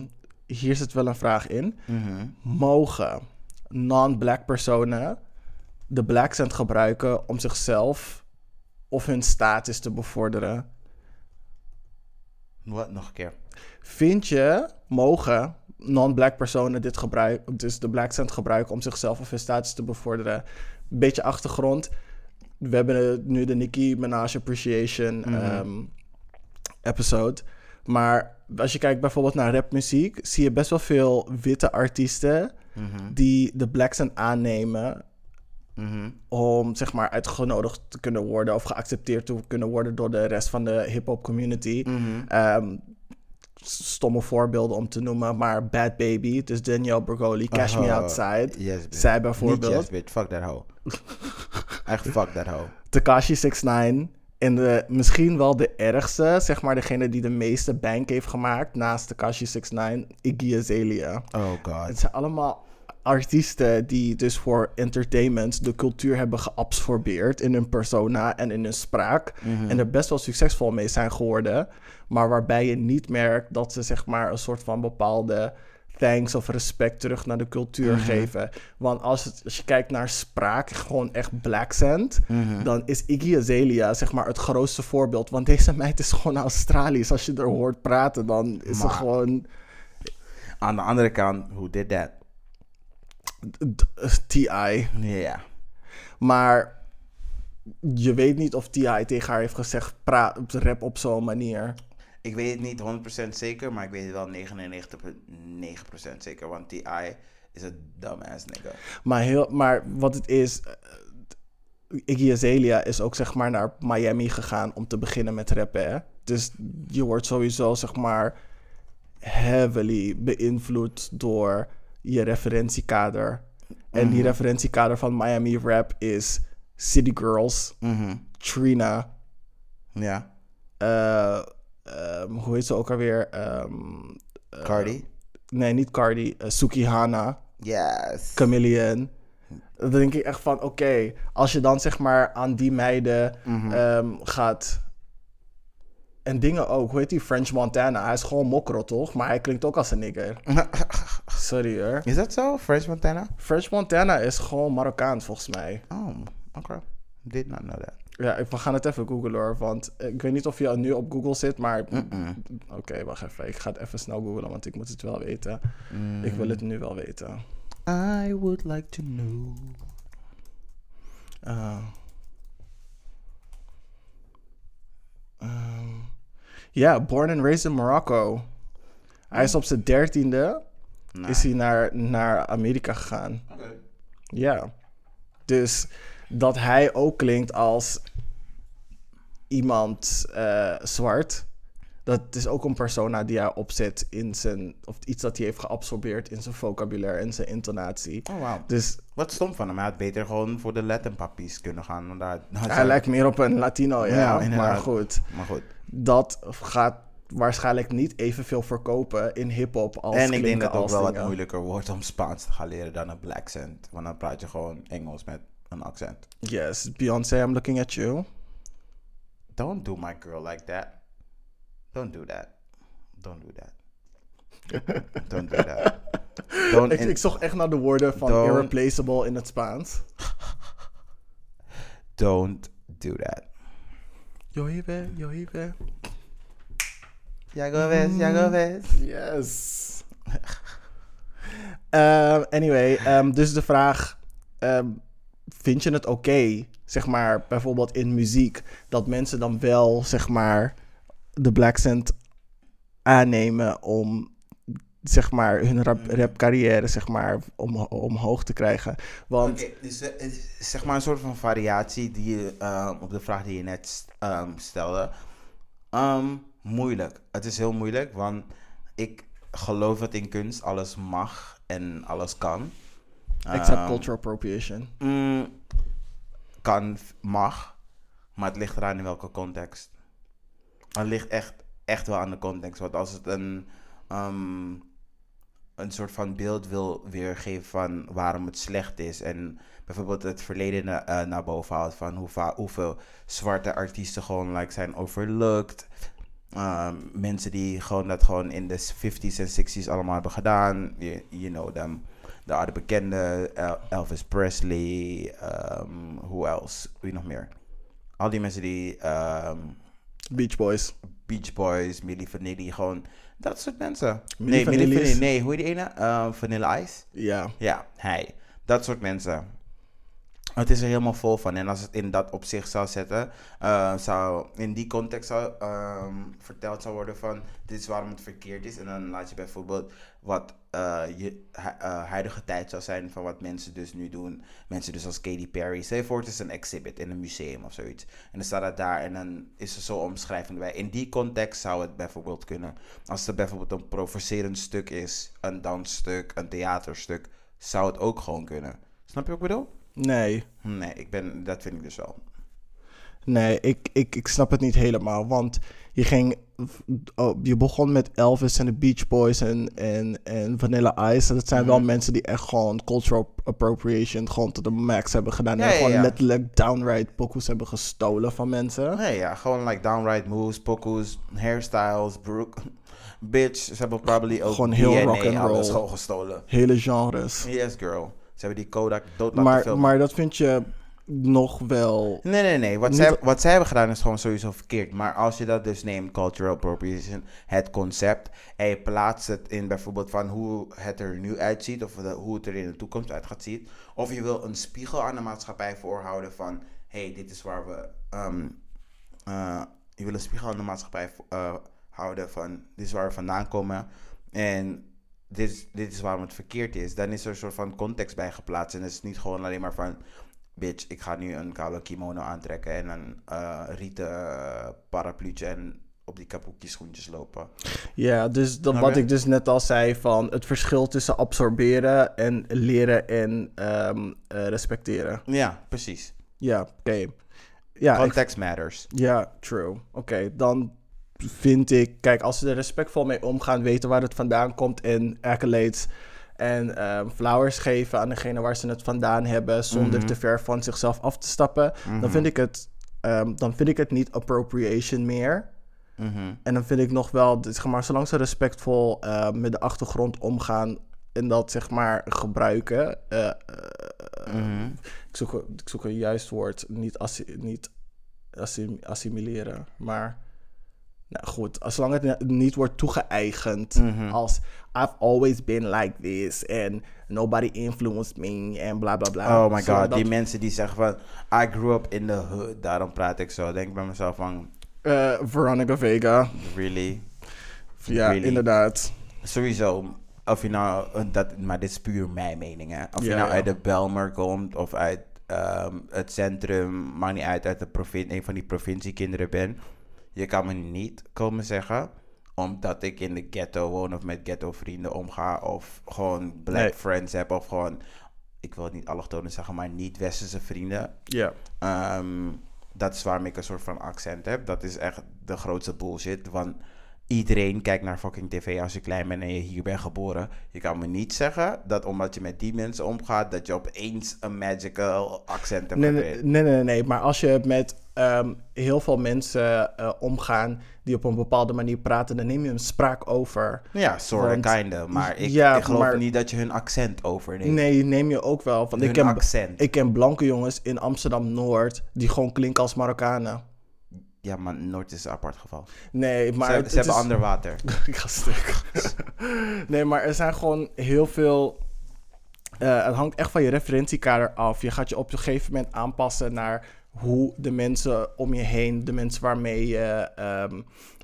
hier zit wel een vraag in. Mhm. Mogen non-black personen de black accent gebruiken om zichzelf of hun status te bevorderen? Wat, nog een keer. Vind je, mogen non-black personen dit gebruiken, dus de black accent gebruiken om zichzelf of hun status te bevorderen? Beetje achtergrond. We hebben nu de Nicki Minaj Appreciation ehm, episode. Maar als je kijkt bijvoorbeeld naar rapmuziek, zie je best wel veel witte artiesten Mhm. die de black accent aannemen Mhm. om zeg maar uitgenodigd te kunnen worden of geaccepteerd te kunnen worden door de rest van de hip-hop community. Mhm. Ehm, stomme voorbeelden om te noemen, maar Bad Baby, dus Danielle Bergoli, Cash Me Oh, Outside. Yes, bitch. Zij Niet bijvoorbeeld. yes, bitch. Fuck that hoe. Echt fuck that hoe. Takashi 69 en de, misschien wel de ergste, zeg maar degene die de meeste bank heeft gemaakt naast Takashi 69, Iggy Azalea. Oh god. Het zijn allemaal artiesten die dus voor entertainment de cultuur hebben geabsorbeerd in hun persona en in hun spraak. En er best wel succesvol mee zijn geworden. Maar waarbij je niet merkt dat ze zeg maar een soort van bepaalde thanks of respect terug naar de cultuur geven. Want als, het, als je kijkt naar spraak, gewoon echt black accent, dan is Iggy Azalea zeg maar het grootste voorbeeld. Want deze meid is gewoon Australisch. Als je er hoort praten, dan is ze Maar- gewoon Aan de andere kant, who did that? T.I. Ja. Maar je weet niet of T.I. tegen haar heeft gezegd, praat, rap op zo'n manier. Ik weet het niet 100% zeker, maar ik weet het wel 99,9% zeker. Want T.I. is een dumbass nigga. Maar, heel, maar wat het is, eh, Iggy Azalea is ook zeg maar naar Miami gegaan om te beginnen met rappen. Hè? Dus je wordt sowieso zeg maar heavily beïnvloed door je referentiekader. En die referentiekader van Miami rap is City Girls, Mhm. Trina, Ja. eh, ehm, hoe heet ze ook alweer? Ehm, Cardi? nee, niet Cardi. eh, Sukihana, Yes. Chameleon. Dan denk ik echt van, oké, als je dan zeg maar aan die meiden ehm, gaat... En dingen ook, hoe heet die? French Montana. Hij is gewoon mokro, toch? Maar hij klinkt ook als een nigger. Sorry hoor. Is dat zo? French Montana? French Montana is gewoon Marokkaans volgens mij. Oh, oké. Did not know that. Ja, ik- we gaan het even googlen hoor. Want ik weet niet of je nu op Google zit, maar... Oké, wacht even. Ik ga het even snel googlen, want ik moet het wel weten. Ik wil het nu wel weten. I would like to know. Ah. Ehm, Ja, born and raised in Morocco. Hij is op zijn dertiende is hij naar, naar Amerika gegaan. Ja. Dus dat hij ook klinkt als iemand eh, zwart. Dat is ook een persona die hij opzet in zijn... Of iets dat hij heeft geabsorbeerd in zijn vocabulaire en zijn intonatie. Oh, wow. Dus Wat stom van hem. Hij had beter gewoon voor de Latin pappies kunnen gaan. Want daar, hij zijn- lijkt meer op een Latino, ja. Ja, maar inderdaad. goed. Maar goed. dat gaat waarschijnlijk niet evenveel verkopen in hip-hop als en ik denk dat het ook wel wat moeilijker wordt om Spaans te gaan leren dan een black accent. Want dan praat je gewoon Engels met een accent. Yes, Beyoncé, I'm looking at you. Don't do my girl like that. Don't do that. Don't do that. Don't do that. Don't Ik, in- ik zocht echt naar de woorden van irreplaceable in het Spaans. Don't do that. Yo hive, yo. Ja, go go west. Yes. Ehm, anyway, ehm, dus de vraag: ehm, vind je het oké, zeg maar, bijvoorbeeld in muziek, dat mensen dan wel, zeg maar, de black accent aannemen om, zeg maar, hun rap, rapcarrière, zeg maar, om, omhoog te krijgen? Want dus eh, is zeg maar een soort van variatie die je ehm, op de vraag die je net ehm, stelde. Ehm, moeilijk. Het is heel moeilijk, want ik geloof dat in kunst alles mag en alles kan. except Ehm, cultural appropriation. mm, kan, mag, maar het ligt eraan in welke context. Het ligt echt, echt wel aan de context. Want als het een, ehm, een soort van beeld wil weergeven van waarom het slecht is. En bijvoorbeeld het verleden eh, naar boven haalt van hoe hoeveel zwarte artiesten gewoon like, zijn overlooked. Ehm, mensen die gewoon dat gewoon in de 50s en 60s allemaal hebben gedaan. You, you know them. De oude bekende, El- Elvis Presley, ehm who else? Wie nog meer? Al die mensen die ehm, Beach Boys. Beach Boys, Milli Vanilli, gewoon dat soort mensen. Milli nee, Milli Vanilli nee, hoe heet die ene? Ehm, Vanilla Ice? Ja. Ja, hij. Dat soort mensen. Het is er helemaal vol van. En als het in dat opzicht zou zetten, eh, zou in die context zou, verteld zou worden van dit is waarom het verkeerd is. En dan laat je bijvoorbeeld wat eh, je eh, huidige tijd zou zijn van wat mensen dus nu doen. Mensen dus als Katy Perry. Je voor, het is een exhibit in een museum of zoiets. En dan staat het daar en dan is er zo omschrijving bij. In die context zou het bijvoorbeeld kunnen. Als het bijvoorbeeld een provocerend stuk is, een dansstuk, een theaterstuk, zou het ook gewoon kunnen. Snap je wat ik bedoel? Nee. Nee, ik ben, dat vind ik dus wel. Nee, ik, ik, ik snap het niet helemaal. Want je ging. oh, je begon met Elvis en de Beach Boys en, en, en Vanilla Ice. En dat zijn Mhm. wel mensen die echt gewoon cultural appropriation gewoon tot de max hebben gedaan. Ja, en ja, gewoon ja. letterlijk downright pokoes hebben gestolen van mensen. Nee, ja, gewoon like downright moves, pokus, hairstyles, broek. Bitch, ze hebben probably ook Gewoon heel DNA rock and roll. gewoon gestolen. Hele genres. Yes, girl. Ze hebben die Kodak dood laten Maar, filmen. maar dat vind je nog wel. Nee, nee, nee. Wat, zij, wat zij hebben gedaan is gewoon sowieso verkeerd. Maar als je dat dus neemt, cultural appropriation, het concept, en je plaatst het in bijvoorbeeld van hoe het er nu uitziet, of de- hoe het er in de toekomst uit gaat zien. Of je wil een spiegel aan de maatschappij voorhouden van, hey, dit is waar we. ehm, eh, je wil een spiegel aan de maatschappij eh, houden van, dit is waar we vandaan komen. En dit is, dit is waarom het verkeerd is. Dan is er een soort van context bij geplaatst. En het is niet gewoon alleen maar van bitch, ik ga nu een koude kimono aantrekken en een eh rieten uh, parapluutje en op die kabuki schoentjes lopen. Ja, dus dat, wat ik dus net al zei van het verschil tussen absorberen en leren en ehm, eh, respecteren. Ja, precies. Ja, oké. Ja, ik- Context matters. ja, true. Oké, dan vind ik, kijk, als ze er respectvol mee omgaan, weten waar het vandaan komt en accolades en ehm, flowers geven aan degene waar ze het vandaan hebben, zonder Mhm. te ver van zichzelf af te stappen, dan vind ik het, ehm, dan vind ik het niet appropriation meer. Mhm. En dan vind ik nog wel, zeg maar, zolang ze respectvol eh, met de achtergrond omgaan en dat zeg maar gebruiken. eh, eh, Mhm. ik, zoek, een- ik zoek een juist woord, niet, assi- niet assim- assimileren, maar nou goed, als zolang het niet wordt toegeëigend Mhm. als I've always been like this and nobody influenced me en bla bla bla. Oh my god, die mensen die zeggen van I grew up in the hood, daarom praat ik zo. Denk ik bij mezelf van eh, Veronica Vega, really? ja, Really? inderdaad. Sowieso, of je nou, eh, dat, maar dit is puur mijn mening hè. Of je nou ja. uit de Belmer komt of uit ehm, het centrum, maakt niet uit, uit de provin- een van die provinciekinderen ben. Je kan me niet komen zeggen, omdat ik in de ghetto woon of met ghetto vrienden omga of gewoon black Nee. friends heb of gewoon, ik wil het niet allochtonen zeggen, maar niet westerse vrienden. Ja. Ehm, dat is waarom ik een soort van accent heb. Dat is echt de grootste bullshit. Want iedereen kijkt naar fucking tv als je klein bent en je hier bent geboren. Je kan me niet zeggen dat omdat je met die mensen omgaat, dat je opeens een magical accent hebt Nee, nee, nee, nee, nee. Maar als je met ehm, heel veel mensen eh, omgaan die op een bepaalde manier praten, dan neem je een spraak over. Ja, sorry, kinda. Maar ik, Ja, ik geloof maar- niet dat je hun accent overneemt. Nee, neem je ook wel. Want hun ik ken, accent. ik ken blanke jongens in Amsterdam-Noord die gewoon klinken als Marokkanen. Ja, maar Noord is een apart geval. Nee, maar ze het, ze hebben is- ander water. ik ga stuk. nee, maar er zijn gewoon heel veel. eh, het hangt echt van je referentiekader af. Je gaat je op een gegeven moment aanpassen naar hoe de mensen om je heen, de mensen waarmee je ehm,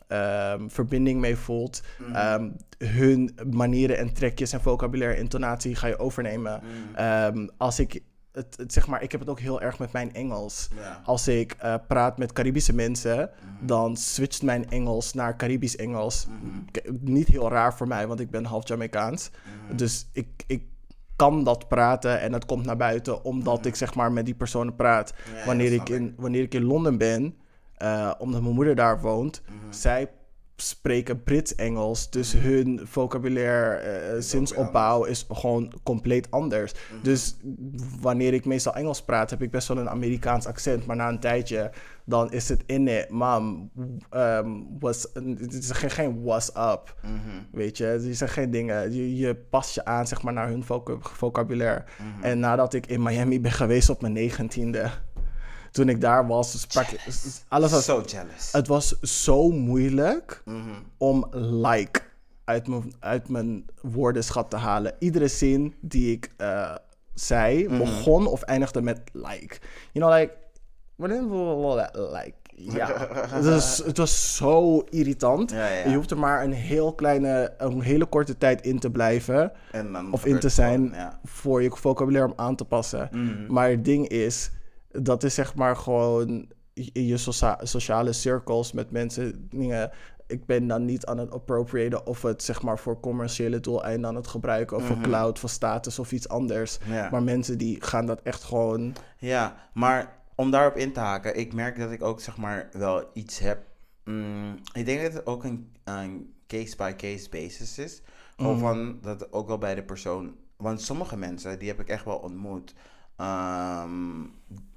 ehm, verbinding mee voelt, ehm, hun manieren en trekjes en vocabulaire intonatie ga je overnemen. Ehm, als ik het, het zeg maar, ik heb het ook heel erg met mijn Engels. Ja. Als ik eh, praat met Caribische mensen, dan switcht mijn Engels naar Caribisch Engels. Niet heel raar voor mij, want ik ben half Jamaicaans. Dus ik, ik kan dat praten en dat komt naar buiten omdat ik zeg maar met die personen praat. ja, wanneer, ik. in, wanneer ik in Londen ben, eh, omdat mijn moeder daar woont, Mhm. zij spreken Brits-Engels, dus hun vocabulaire, eh, zinsopbouw is gewoon compleet anders. Mhm. Dus wanneer ik meestal Engels praat, heb ik best wel een Amerikaans accent, maar na een tijdje, dan is het in it, mam, um, was, het is geen, geen what's up, Mhm. weet je. Die zijn geen dingen, je, je past je aan, zeg maar, naar hun voca- vocabulaire. Mhm. En nadat ik in Miami ben geweest op mijn negentiende, toen ik daar was, sprak ik, alles was, So jealous. het was zo moeilijk Mhm. om like uit mijn, uit mijn woordenschat te halen. Iedere zin die ik, eh, zei begon of eindigde met like. You know, like, like, ja. het, was, het was zo irritant. Ja, ja. Je hoeft er maar een heel kleine, een hele korte tijd in te blijven. En dan Of in te zijn ja. voor je vocabulaire om aan te passen. Mhm. Maar het ding is, dat is zeg maar gewoon in je socia- sociale circles met mensen dingen. Ik ben dan niet aan het appropriëren of het zeg maar voor commerciële doeleinden aan het gebruiken. Of voor cloud, voor status of iets anders. Mhm. Ja. Maar mensen die gaan dat echt gewoon... Ja, maar om daarop in te haken, ik merk dat ik ook zeg maar wel iets heb. Mm, ik denk dat het ook een, een case-by-case basis is. Gewoon van dat ook wel bij de persoon. Want sommige mensen, die heb ik echt wel ontmoet. Ehm,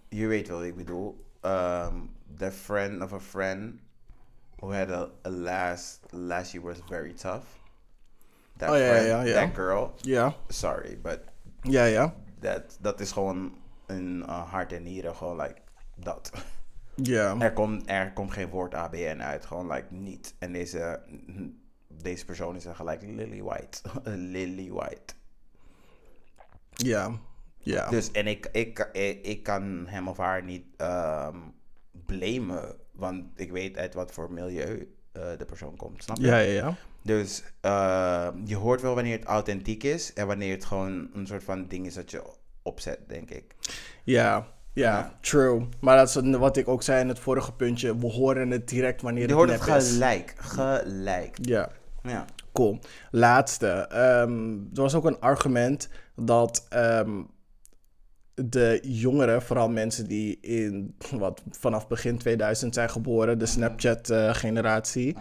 je weet wel wat ik bedoel. Ehm the friend of a friend who had a, a last last year was very tough. That Oh, ja, friend, ja, ja. that girl. Ja, Sorry, but ja, ja. dat, dat is gewoon een uh, hart en nieren, gewoon like dat. Ja, Er komt, er komt geen woord ABN uit, gewoon like niet. En deze, deze persoon is dan gelijk Lily White. Lily White. ja, ja. Dus, en ik, ik, ik, ik kan hem of haar niet ehm blamen, want ik weet uit wat voor milieu eh, de persoon komt, snap je? Ja, ja, ja. Dus eh, je hoort wel wanneer het authentiek is en wanneer het gewoon een soort van ding is dat je opzet, denk ik. Ja, ja, true. Maar dat is wat ik ook zei in het vorige puntje. We horen het direct wanneer Je het hoort het is. gelijk. Gelijk. Ja, Ja. cool. Laatste. Ehm, er was ook een argument dat ehm, de jongeren, vooral mensen die in, wat, vanaf begin 2000 zijn geboren, de Snapchat-generatie,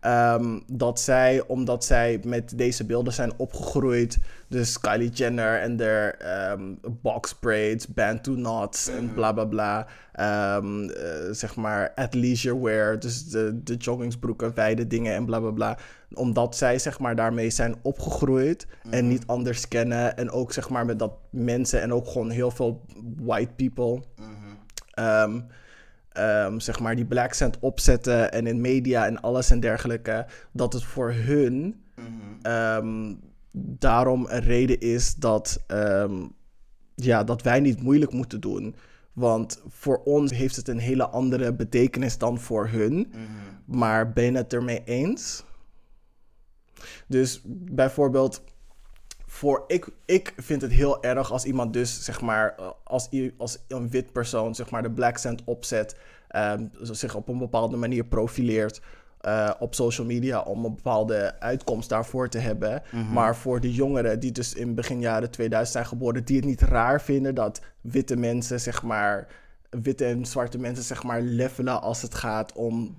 ehm, dat zij, omdat zij met deze beelden zijn opgegroeid, dus Kylie Jenner en de ehm, box braids, bantu knots en bla bla bla, ehm, eh, zeg maar athleisure wear, dus de, de joggingsbroeken, wijde dingen en bla bla bla, omdat zij zeg maar daarmee zijn opgegroeid en niet anders kennen en ook zeg maar met dat mensen en ook gewoon heel veel white people. Ehm, ehm, zeg maar die black cent opzetten en in media en alles en dergelijke, dat het voor hun ehm, daarom een reden is dat, ehm, ja, dat wij niet moeilijk moeten doen. Want voor ons heeft het een hele andere betekenis dan voor hun. Maar ben je het ermee eens? Dus bijvoorbeeld, voor ik, ik vind het heel erg als iemand dus, zeg maar, eh, als, als een wit persoon, zeg maar, de black cent opzet, ehm, zich op een bepaalde manier profileert eh, op social media om een bepaalde uitkomst daarvoor te hebben. Maar voor de jongeren die dus in begin jaren 2000 zijn geboren, die het niet raar vinden dat witte mensen, zeg maar, witte en zwarte mensen, zeg maar, levelen als het gaat om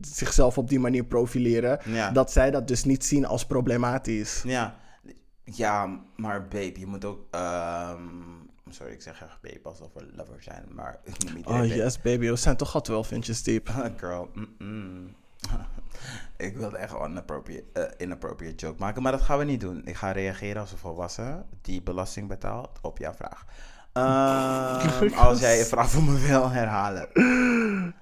zichzelf op die manier profileren, Ja. dat zij dat dus niet zien als problematisch. Ja. Ja, maar babe, je moet ook... ehm, sorry, ik zeg echt babe alsof we lovers zijn, maar... ik noem Oh babe. yes, baby, we zijn toch al 12 inches diep. Girl, ik wilde echt een inappropriate, eh, inappropriate joke maken, maar dat gaan we niet doen. Ik ga reageren als een volwassen die belasting betaalt op jouw vraag. Ehm, als jij een vraag voor me wil herhalen.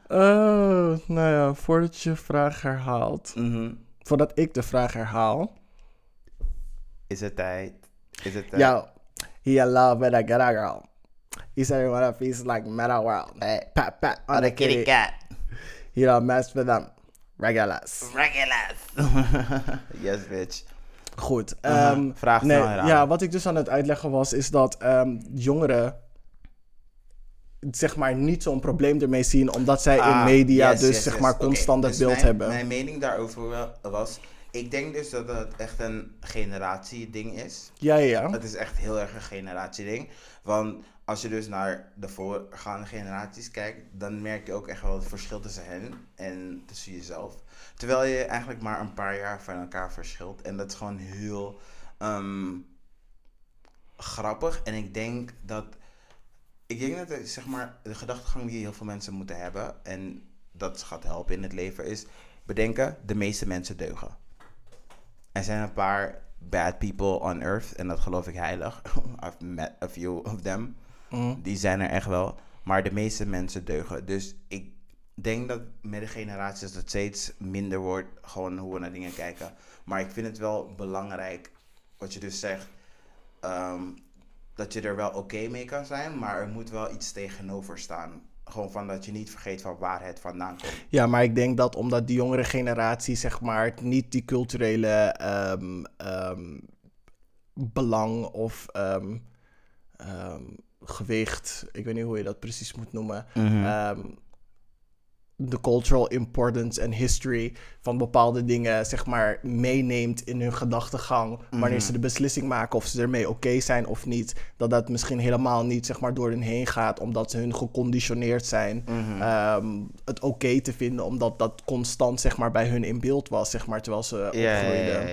Oh, nou ja, voordat je je vraag herhaalt, Mhm. voordat ik de vraag herhaal. Is het tijd? Is het tijd? Yo, he love with a good girl. He said he wanna feast like metal world. Hey, pat pat on Oh, the de kitty kitty. cat. He don't mess with them. Regulars. Regulars. yes, bitch. Goed. Aha, ehm, vraag nee. Ja, wat ik dus aan het uitleggen was, is dat ehm, jongeren zeg maar niet zo'n probleem ermee zien, omdat zij in Ah, media yes, dus yes, zeg yes. maar constant dat dus beeld mijn, hebben. Mijn mening daarover was... Ik denk dus dat het echt een generatieding is. Ja, ja, ja. Het is echt heel erg een generatieding. Want als je dus naar de voorgaande generaties kijkt, dan merk je ook echt wel het verschil tussen hen en tussen jezelf. Terwijl je eigenlijk maar een paar jaar van elkaar verschilt. En dat is gewoon heel ehm, grappig. En ik denk dat. Ik denk dat het, zeg maar, de gedachtegang die heel veel mensen moeten hebben. En dat gaat helpen in het leven is bedenken: de meeste mensen deugen. Er zijn een paar bad people on earth. En dat geloof ik heilig. I've met a few of them. Mm. Die zijn er echt wel. Maar de meeste mensen deugen. Dus ik denk dat met de generaties dat steeds minder wordt. Gewoon hoe we naar dingen kijken. Maar ik vind het wel belangrijk. Wat je dus zegt. ehm, dat je er wel oké mee kan zijn, maar er moet wel iets tegenover staan. Gewoon van dat je niet vergeet van waar het vandaan komt. Ja, maar ik denk dat omdat die jongere generatie, zeg maar, niet die culturele ehm, ehm, belang of gewicht, ik weet niet hoe je dat precies moet noemen, ehm, de cultural importance en history van bepaalde dingen, zeg maar, meeneemt in hun gedachtegang. Wanneer ze de beslissing maken of ze ermee oké zijn of niet. Dat dat misschien helemaal niet, zeg maar, door hen heen gaat, omdat ze hun geconditioneerd zijn. ehm, het oké te vinden, omdat dat constant, zeg maar, bij hun in beeld was, zeg maar, terwijl ze ja, opgroeiden.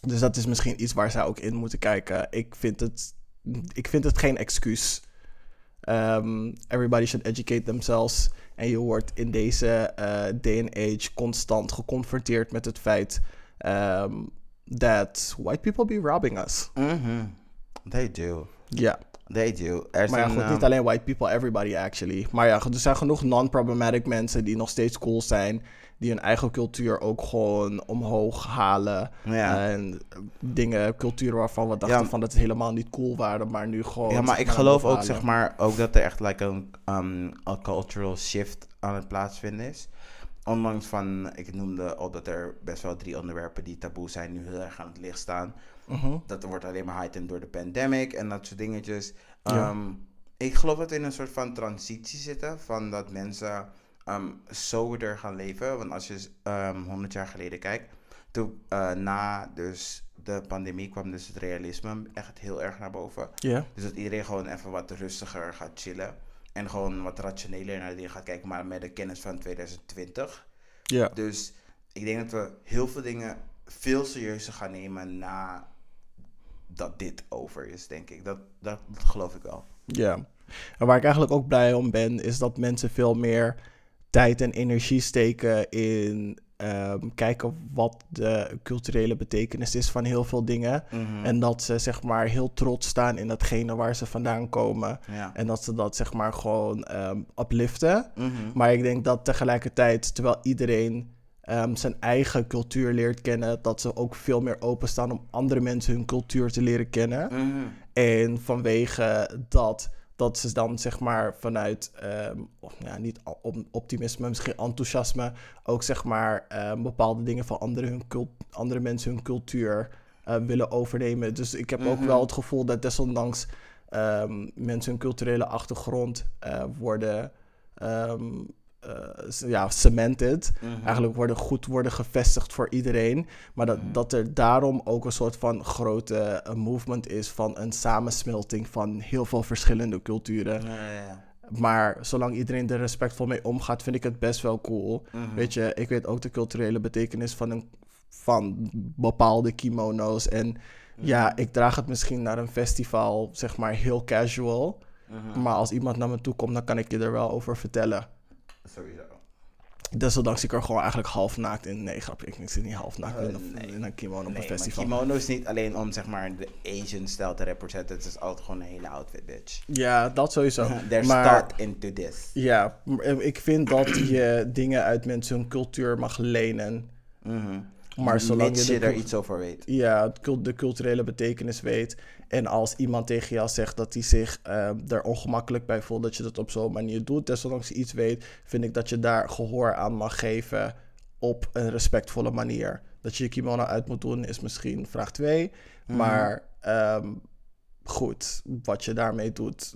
Dus dat is misschien iets waar zij ook in moeten kijken. Ik vind het, ik vind het geen excuus. Um, everybody should educate themselves. En je wordt in deze eh, day and age constant geconfronteerd met het feit um, that white people be robbing us. Mhm. They do. Ja. They do. Er Maar ja, goed, ehm, niet alleen white people, everybody actually. Maar ja, er zijn genoeg non-problematic mensen die nog steeds cool zijn. Die hun eigen cultuur ook gewoon omhoog halen. Ja. En dingen, culturen waarvan we dachten Ja. van dat het helemaal niet cool waren, maar nu gewoon... Ja, maar ik geloof ook, zeg maar, ook dat er echt like een, um, cultural shift aan het plaatsvinden is. Ondanks van, ik noemde al dat er best wel drie onderwerpen die taboe zijn, nu heel erg aan het licht staan. Mhm. Dat wordt alleen maar heightened door de pandemic en dat soort dingetjes. Ja. Ehm, Ik geloof dat we in een soort van transitie zitten, van dat mensen ehm soberder gaan leven. Want als je ehm 100 jaar geleden kijkt, toen eh, na dus de pandemie kwam dus het realisme echt heel erg naar boven. Dus dat iedereen gewoon even wat rustiger gaat chillen. En gewoon wat rationeler naar dingen gaat kijken, maar met de kennis van 2020. Ja. Dus ik denk dat we heel veel dingen veel serieuzer gaan nemen na dat dit over is, denk ik. Dat, dat, dat geloof ik wel. Ja. En waar ik eigenlijk ook blij om ben, is dat mensen veel meer tijd en energie steken in ehm, kijken wat de culturele betekenis is van heel veel dingen. Mhm. En dat ze zeg maar heel trots staan in datgene waar ze vandaan komen. Ja. En dat ze dat zeg maar gewoon ehm upliften. Mhm. Maar ik denk dat tegelijkertijd, terwijl iedereen ehm, zijn eigen cultuur leert kennen, dat ze ook veel meer openstaan om andere mensen hun cultuur te leren kennen. Mhm. En vanwege dat, dat ze dan zeg maar vanuit, ehm, of, ja, niet optimisme, misschien enthousiasme, ook zeg maar ehm, bepaalde dingen van andere, hun cult- andere mensen hun cultuur eh, willen overnemen. Dus ik heb ook Mhm. wel het gevoel dat desondanks ehm, mensen hun culturele achtergrond eh, worden. S- ja, cemented. Mhm. Eigenlijk worden goed worden gevestigd voor iedereen. Maar dat, Mhm. dat er daarom ook een soort van grote eh, movement is van een samensmelting van heel veel verschillende culturen. Ja, ja, ja. Maar zolang iedereen er respectvol mee omgaat, vind ik het best wel cool. Mhm. Weet je, ik weet ook de culturele betekenis van, een, van bepaalde kimono's. En ja, ik draag het misschien naar een festival, zeg maar heel casual. Maar als iemand naar me toe komt, dan kan ik je er wel over vertellen. Sowieso. Desondanks ik er gewoon eigenlijk half naakt in. Nee, grapje, ik zit niet half naakt Eh, in, een, nee. in een kimono op Nee, een maar festival. kimono is niet alleen om zeg maar de Asian stijl te representen. Het is altijd gewoon een hele outfit, bitch. Ja, dat sowieso. They're maar start into this. ja, maar ik vind dat je dingen uit mensen hun cultuur mag lenen. Mhm. Maar zolang Mits je je er iets over weet. Ja, de culturele betekenis weet. En als iemand tegen jou zegt dat hij zich eh, er ongemakkelijk bij voelt, dat je dat op zo'n manier doet, desondanks je iets weet, vind ik dat je daar gehoor aan mag geven op een respectvolle manier. Dat je je kimono uit moet doen is misschien vraag 2. Maar ehm, goed, wat je daarmee doet,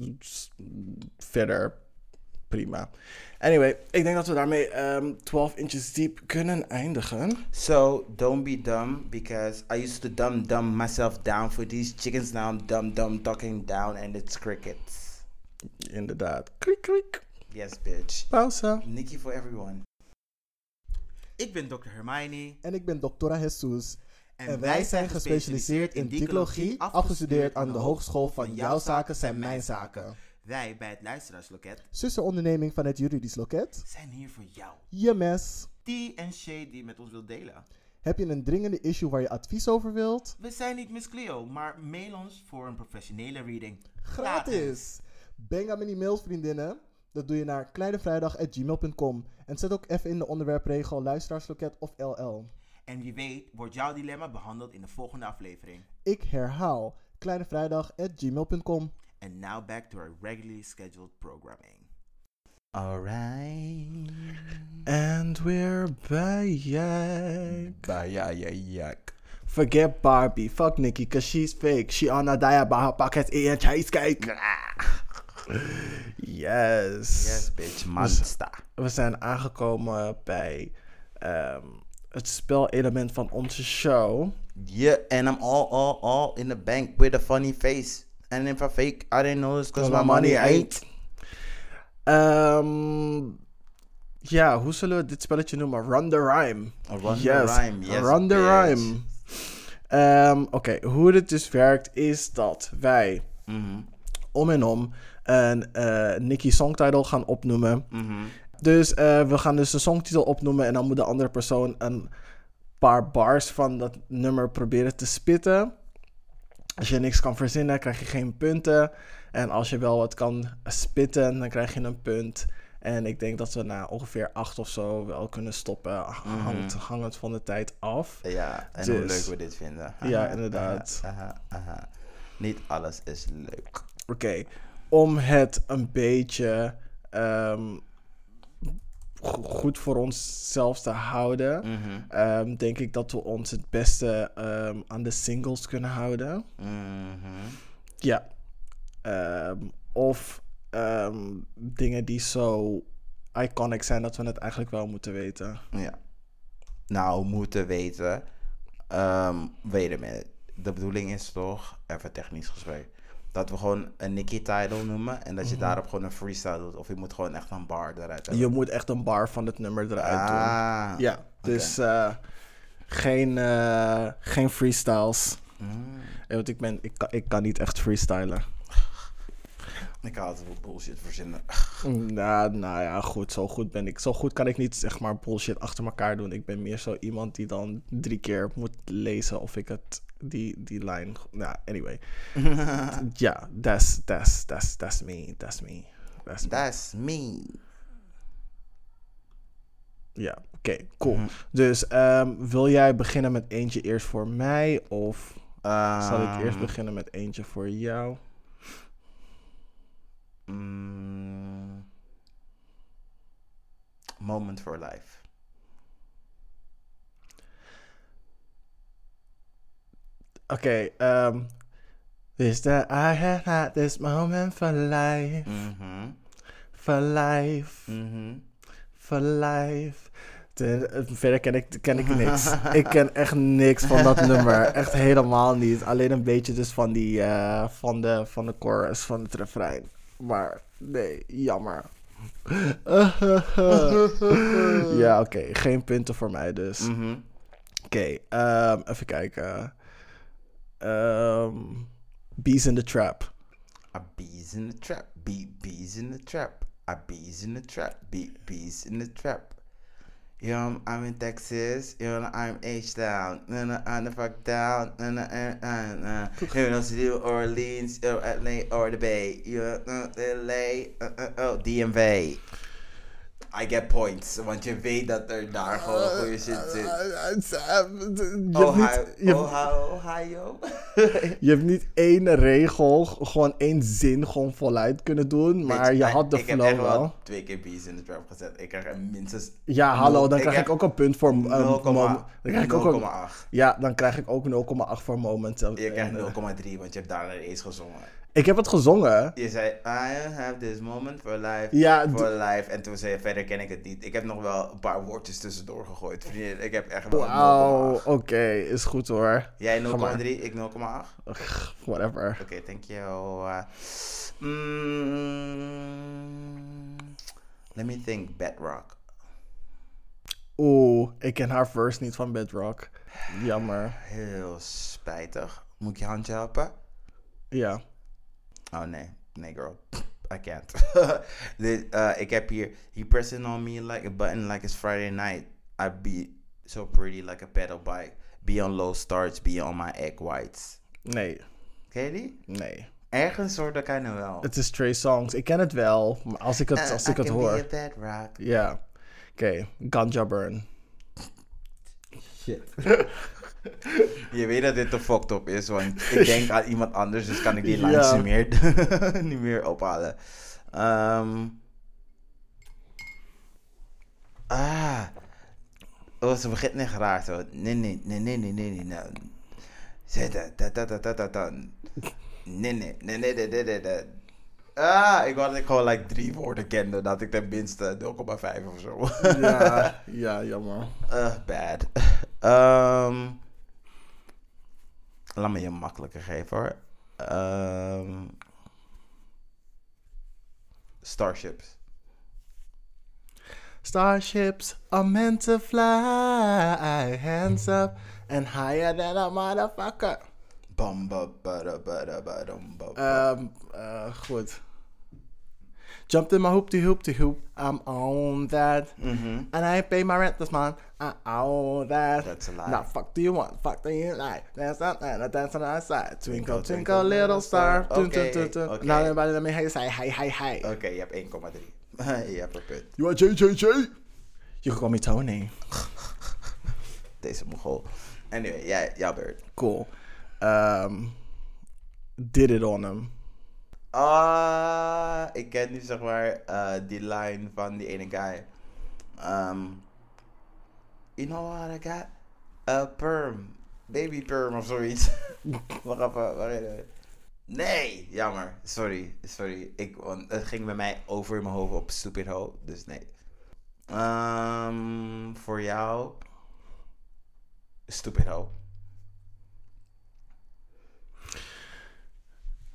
verder prima. Anyway, ik denk dat we daarmee ehm 12 inches deep kunnen eindigen. So don't be dumb because I used to dumb dumb myself down for these chickens. Now I'm dumb dumb talking down and it's crickets. Inderdaad. Kriek, kriek. Yes, bitch. Pauze. Nikki for everyone. Ik ben Dr. Hermione. En ik ben Doctora Jesus. En, En wij zijn gespecialiseerd in dicologie, afgestudeerd aan de Hogeschool van Jouw Zaken zijn Mijn Zaken. Wij bij het Luisteraarsloket Zusteronderneming van het Juridisch Loket. zijn hier voor jou. Je mes. Die en Shay die met ons wil delen. Heb je een dringende issue waar je advies over wilt? We zijn niet Miss Cleo, maar mail ons voor een professionele reading. Gratis! Bang aan me die mails, vriendinnen. Dat doe je naar kleinevrijdag.gmail.com. En zet ook even in de onderwerpregel luisteraarsloket of LL. En wie weet wordt jouw dilemma behandeld in de volgende aflevering. Ik herhaal kleinevrijdag.gmail.com. And now back to our regularly scheduled programming. Alright. And we're back. Bajajajack. Forget Barbie. Fuck Nikki, because she's fake. She on a diet by her pockets eating cheesecake. Yes. Yes, bitch. Monster. We zijn aangekomen bij ehm, het spelelement van onze show. Yeah, and I'm all, all, all in the bank with a funny face. And if I fake, I didn't know it's because my money ain't. Ja, hoe zullen we dit spelletje noemen? Run the Rhyme. Run the Rhyme, yes, Run the bitch. Rhyme. Ehm, Oké, hoe dit dus werkt is dat wij Mhm, om en om een eh Nicky songtitle gaan opnoemen. mhm. Dus eh, we gaan dus de songtitel opnoemen en dan moet de andere persoon een paar bars van dat nummer proberen te spitten. Als je niks kan verzinnen, krijg je geen punten. En als je wel wat kan spitten, dan krijg je een punt. En ik denk dat we na ongeveer acht of zo wel kunnen stoppen. Hangt, hangend van de tijd af. Ja, en hoe Dus- leuk we dit vinden. Ja, inderdaad. aha. Niet alles is leuk. Oké, om het een beetje ehm, goed voor onszelf te houden, Mhm, ehm, denk ik dat we ons het beste ehm, aan de singles kunnen houden. mhm. Ja. Ehm, of dingen die zo iconic zijn dat we het eigenlijk wel moeten weten. Ja. Nou, moeten weten. weet je me. De bedoeling is toch, even technisch gesproken, dat we gewoon een Nicky title noemen en dat je daarop gewoon een freestyle doet. Of je moet gewoon echt een bar eruit hebben. Je moet echt een bar van het nummer eruit doen. ah. Ja, dus eh, geen, eh, geen freestyles. Mm. Ja, want ik, ben, ik, kan, ik kan niet echt freestylen. Ik kan altijd bullshit verzinnen. Nou, nou ja, goed. Zo goed ben ik. Zo goed kan ik niet zeg maar bullshit achter elkaar doen. Ik ben meer zo iemand die dan drie keer moet lezen of ik het die, die lijn. Nou, anyway. Ja, that's, that's, that's, that's me. That's me. That's me. That's me. Ja, oké, cool. Dus ehm, wil jij beginnen met eentje eerst voor mij? Of zal ik eerst Ehm, beginnen met eentje voor jou? mm, moment for life. Oké. This that I had had this moment for life. Mhm. For life. Mhm. For life. De- eh, verder ken ik, ken ik niks. ik ken echt niks van dat nummer. Echt helemaal niet. Alleen een beetje dus van, die, eh, van, de, van de chorus, van het refrein. Maar nee, jammer. ja, oké. Geen punten voor mij dus. Mhm. Oké, ehm, even kijken. Ehm, Bees in the Trap. A bees in the trap. Bee bees in the trap. A bees in the trap. Bee bees in the trap. You know, I'm in Texas. You know, I'm H-Town. No, no, I'm the fuck down. No, no, uh, uh, uh. You know, New Orleans, or LA, or the Bay. You know, LA, uh, uh, oh, DMV. I get points, want je weet dat er daar gewoon goede shit zit. Je hebt Ohio, niet- je hebt- Ohio, Ohio. Je hebt niet één regel, gewoon één zin gewoon voluit kunnen doen, maar je had de ik heb flow wel. twee keer bees in de trap gezet. Ik krijg er minstens... Ja, hallo, dan krijg ik heb ook een punt voor... um, 0,8. mom- dan krijg ik ook een, 0,8. ja, dan krijg ik ook 0,8 voor moment. Je krijgt En, eh, 0,3, want je hebt daarna eens gezongen. Ik heb het gezongen. Je zei, I have this moment for life, Ja, for life. En toen zei je, verder ken ik het niet. Ik heb nog wel een paar woordjes tussendoor gegooid. Vriendin, ik heb echt wel een Wauw, 0,8. oké, is goed hoor. Jij Ga maar. 0,3, ik 0,8. Ugh, Whatever. Oké, thank you. Uh, mm, let me think, Bedrock. Oeh, ik ken haar verse niet van Bedrock. Jammer. Heel spijtig. Moet ik je handje helpen? Ja. Oh nee, nee girl. I can't. Dit, uh, ik heb hier, he pressing on me like a button like it's Friday night. I be so pretty like a pedal bike. Be on low starch, be on my egg whites. Nee, Ken je die? nee. Ergens hoor ik nou wel. Het is Trey Songs. Ik ken het wel, maar als ik het, Uh, als I ik het can hoor. Ja. Oké, Ganja Burn. Shit. Je weet dat dit te fucked up is, want ik denk aan iemand anders, dus kan ik die Ja. lines niet, meer, niet meer ophalen. Ehm. ah. Oh, ze begint niet raar zo. Nee, nee, nee, nee, nee, nee, nee. nou. Zeg dat, dat, dat, dat, dat. Nee, nee, nee, nee, nee, nee, nee. Ah, ik wou dat ik gewoon like drie woorden kende, dat ik tenminste 0,5 of zo. ja, ja, jammer. Uh, bad. Ehm laat me je makkelijker geven hoor. Ehm Starships. Starships are meant to fly, hands up and higher than a motherfucker. Bam, ba, ba, da, ba, da, ba, dum, ba, ba. Eh, goed. Jumped in my hoopty hoopty hoop. I'm on that. Mhm. And I pay my rent this month. I own that. That's a lie. Now, fuck do you want? Fuck do you like? Dance on that, dance on the outside. Twinkle, Twinkle, twinkle, little star. dun, Okay, dun, dun. okay. Now everybody let me you say, hey, hey, hey. Oké, je hebt 1,3. je hebt een punt. You are JJJ? You can call me Tony. Deze mogol. Anyway, jij, jouw beurt. Cool. Um, did it on him. Ah, ik ken nu zeg maar eh, die line van die ene guy. Um, you know what I got? A perm. Baby perm of zoiets. Wacht even, wacht even. Nee, jammer. Sorry, sorry. Ik, het ging bij mij over mijn hoofd op Stupid Ho, dus nee. Ehm, voor jou. Stupid Ho.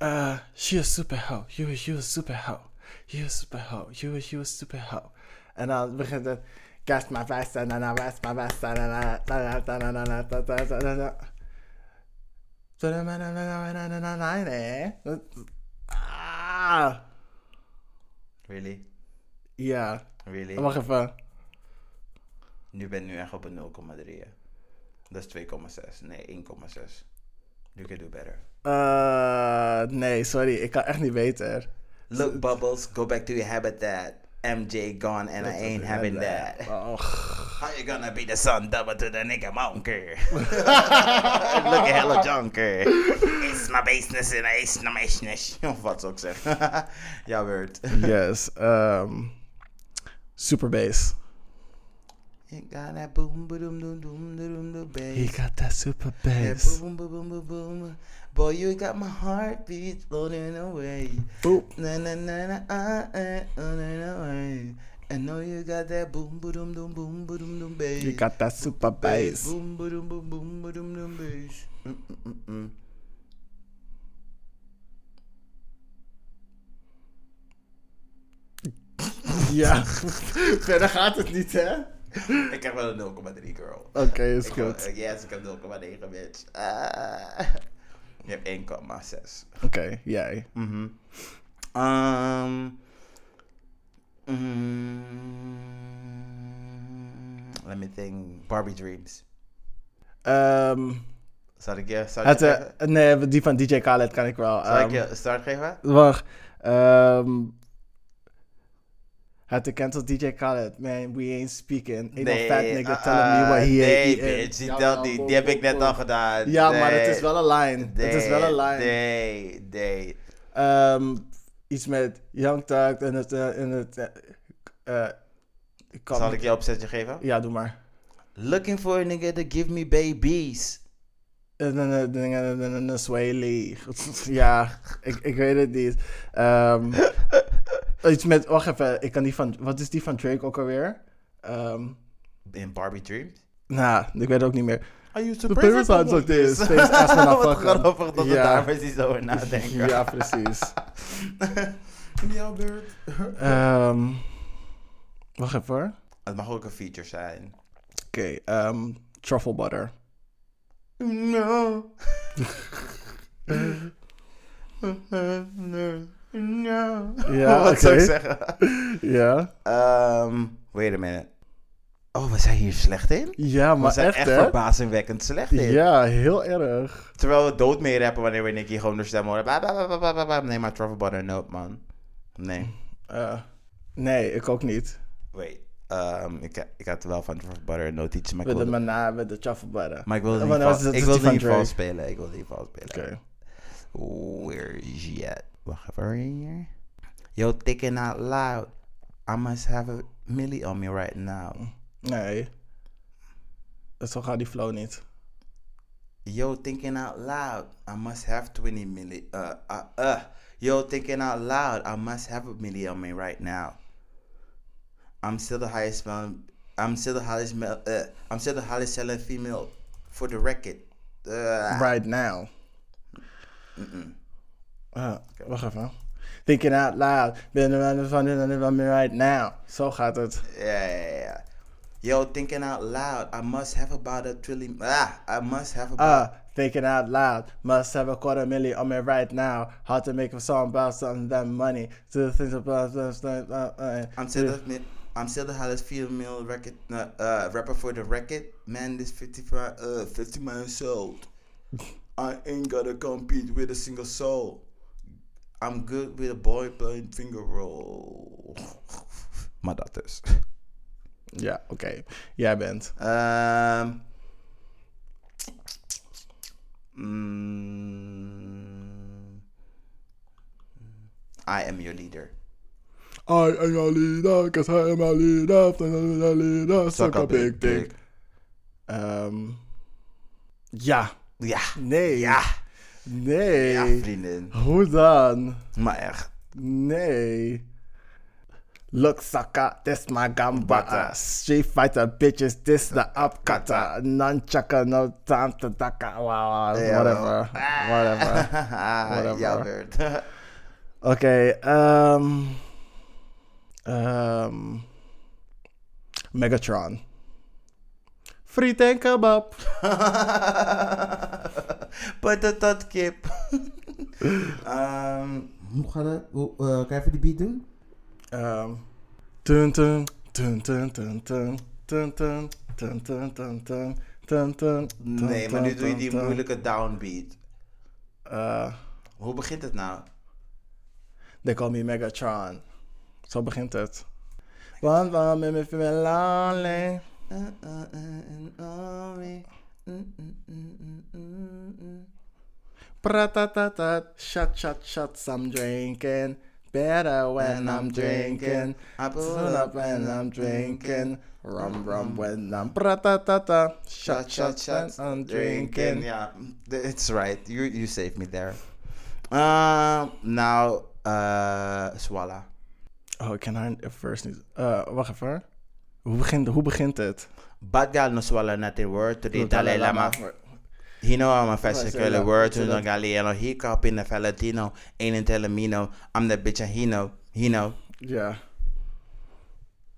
Uh, she a super hoe. You a, you a super hoe. You a super hoe. You a, you a super hoe. En dan begint het. Kast my vest en dan west my vest en dan Ah. Really? Ja. Really? Wacht even. Nu ben ik nu echt op een 0,3. hè. Dat is 2,6. Nee, 1,6. You can do better. Uh, nee, sorry. Ik kan echt niet beter. Look, Bubbles, go back to your habitat. MJ gone and I ain't having that. Oh, How you gonna be the son double to the nigga monker? Look at hella junker. It's my business and it's my business. Of wat zou ik zeggen. Jouw beurt. yes. Um, super bass. You got that boom boom boom boom boom boom He bass. got that super Yeah, bass. boom boom boom boom boom. Boy, you got my heartbeat floating away. Boop. Na na na na ah eh away. I know you got that boom boom boom boom boom boom bass. He got that super bass. Boom boom boom boom boom boom bass. Mm, mm, mm, mm. Ja. Verder gaat het niet, hè? Ik heb wel een 0,3 girl. Oké, is Ik goed. wil- yes, ik heb 0,9 bitch. Ah. Je hebt 1,6. Oké, jij. Mhm. Um, mm, let me think. Barbie Dreams. Ehm Zal ik je het, geven? eh, nee, die van DJ Khaled kan ik wel. Zal ik Ehm, je start geven? Wacht. ehm had to cancel DJ Khaled. Man, we ain't speaking. Ain't no fat nigga uh, telling me what he Nee, ain't eating. bitch. Die, niet. heb ik net al gedaan. Ja, maar Nee. het is wel een line. het is wel een Nee, line. Nee, nee. Ehm, iets met Young Thug en het... eh, en het eh, eh, ik kan Zal niet- ik je opzetje geven? Ja, doe maar. Looking for a nigga to give me babies. Swaley. Ja, ik, ik weet het niet. Ehm, iets met... Wacht even, ik kan die van... Wat is die van Drake ook alweer? Ehm, In Barbie Dreams? nou, ik weet het ook niet meer. Are you The parents are like this. I Wat grappig dat we Ja. daar precies over nadenken. Ja, precies. Jouw beurt. Ehm, wacht even hoor. Het mag ook een feature zijn. Oké, ehm, truffle butter. No. No. Ja, Wat zou ik zeggen? Ja. Um, wait a minute. Oh, we zijn hier slecht in? Ja, We maar zijn echt, echt, hè? verbazingwekkend slecht in. Ja, heel erg. Terwijl we dood mee rappen wanneer we Nicky gewoon door stem horen. Nee, maar Truffle Butter, nope, man. Nee. Eh, nee, ik ook niet. Wait. Ehm, ik, ik had wel van Truffle Butter een notitie, maar ik Met de wilde, mana, met de truffle butter. maar ik wilde niet, vals, ik wilde niet spelen. Ik wilde niet vals spelen. Oké. Where is he at? Wacht even hier. Yo, thinking out loud. I must have a milli on me right now. Nee. Zo gaat die flow niet. Yo, thinking out loud. I must have 20 milli. Uh, uh, uh. Yo, thinking out loud. I must have a milli on me right now. I'm still the highest selling. I'm still the highest. Uh, I'm still the highest selling female for the record. Uh, Right now. Ah, wacht even. Thinking out loud. Ben er van me right now. Zo gaat het. Yeah, yeah, yeah. Yo, thinking out loud. I must have about a trillion. Ah, I must have about. Ah, thinking out loud. Must have a quarter million on me right now. How to make a song about something that money. To the things about uh, uh, I'm still the I'm still the hottest female record uh, uh, rapper for the record. Man, this 55 uh 50 miles old. I ain't gotta compete with a single soul. I'm good with a boy playing finger roll. maar dat dus. Ja, oké. Jij bent. Um, mm, I am your leader. I am your leader, cause I am a leader. I'm a leader. Suck a big dick. Ehm, ja. Ja. Nee. Ja. Nee. Ja, vriendin. Hoe dan? Maar echt. Nee. Look, sucker, this my gamba. Butter. Street fighter bitches, this the upcutter. Nunchucker, no time to duck. Wow, Ja, whatever. Whatever. Whatever. Jouw beurt. Oké, ehm. ehm. Megatron. Friet en kebab. Patatat kip. Ehm, hoe gaat het? Hoe, eh, kan je even die beat doen? Ehm. Tun tun tun tun tun tun tun tun tun tun tun tun tun tun Nee, maar nu doe je die moeilijke downbeat. Eh, Hoe begint het nou? They call me Megatron. Zo begint het. Want waarom ben ik veel lonely? Pratatatat, shot, shot, shots, I'm drinking. Better when I'm drinking. I pull up when I'm drinking. Rum, rum when I'm pratatata. Shot, shot, shots, I'm drinking. Yeah, it's right. You you saved me there. Um, now, uh, Swalla. Oh, ik ken haar first niet. Uh, wacht even. Hoe begint, hoe begint het? Bad girl no swallow nothing word to the Dalai Lama. He know I'm a that- word to the Galliano. He cop in the Falatino. Ain't in Telemino. I'm the bitch and he know. He know. Ja.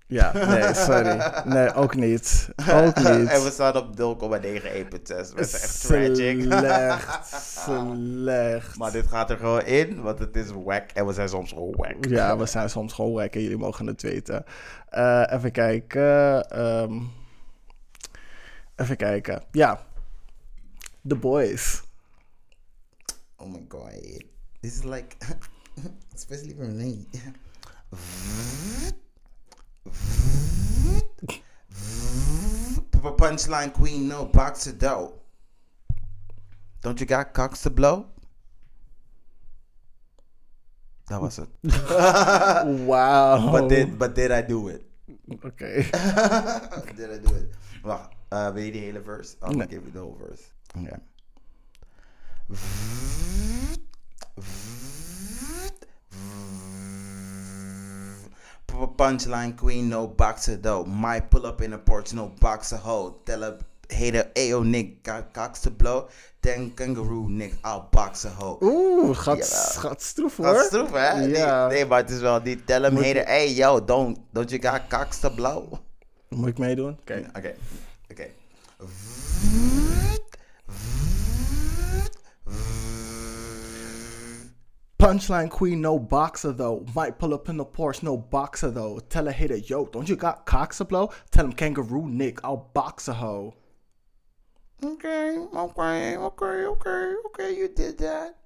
Ja, nee, sorry. Nee, ook niet. Ook niet. en we staan op 0,9 1.6. Dat is echt tragic. Slecht, slecht. maar dit gaat er gewoon in, want het is wack. En we zijn soms gewoon wack. Ja, we zijn soms gewoon wekken. Jullie mogen het weten. Eh, even kijken. ehm, even kijken. Ja. The Boys. Oh my god. This is like, especially for me. Punchline queen, no box of dough. Don't you got cocks to blow? That was het. wow. But did, but did I do it? Okay. did I do it? Wacht, uh, wil je die hele verse? I'll Nee. give you the whole verse. Okay. P- Punchline queen, no boxer though. Might pull up in a porch, no boxer hoe. Tell a hater, ayo Nick, got cocks to blow. Then kangaroo Nick, I'll boxer hoe. Oeh, gaat, gaat stroef hoor. Is stroef, hè? Ja. Nee, nee, maar het is wel die tell him hater, hey yo, don't, don't you got cocks to blow? Moet ik meedoen? Oké. Oké, oké. Punchline queen, no boxer though. Might pull up in the Porsche, no boxer though. Tell a hater, yo, don't you got cocks to blow? Tell him kangaroo Nick, I'll box a hoe. Okay, okay, okay, okay, okay, you did that.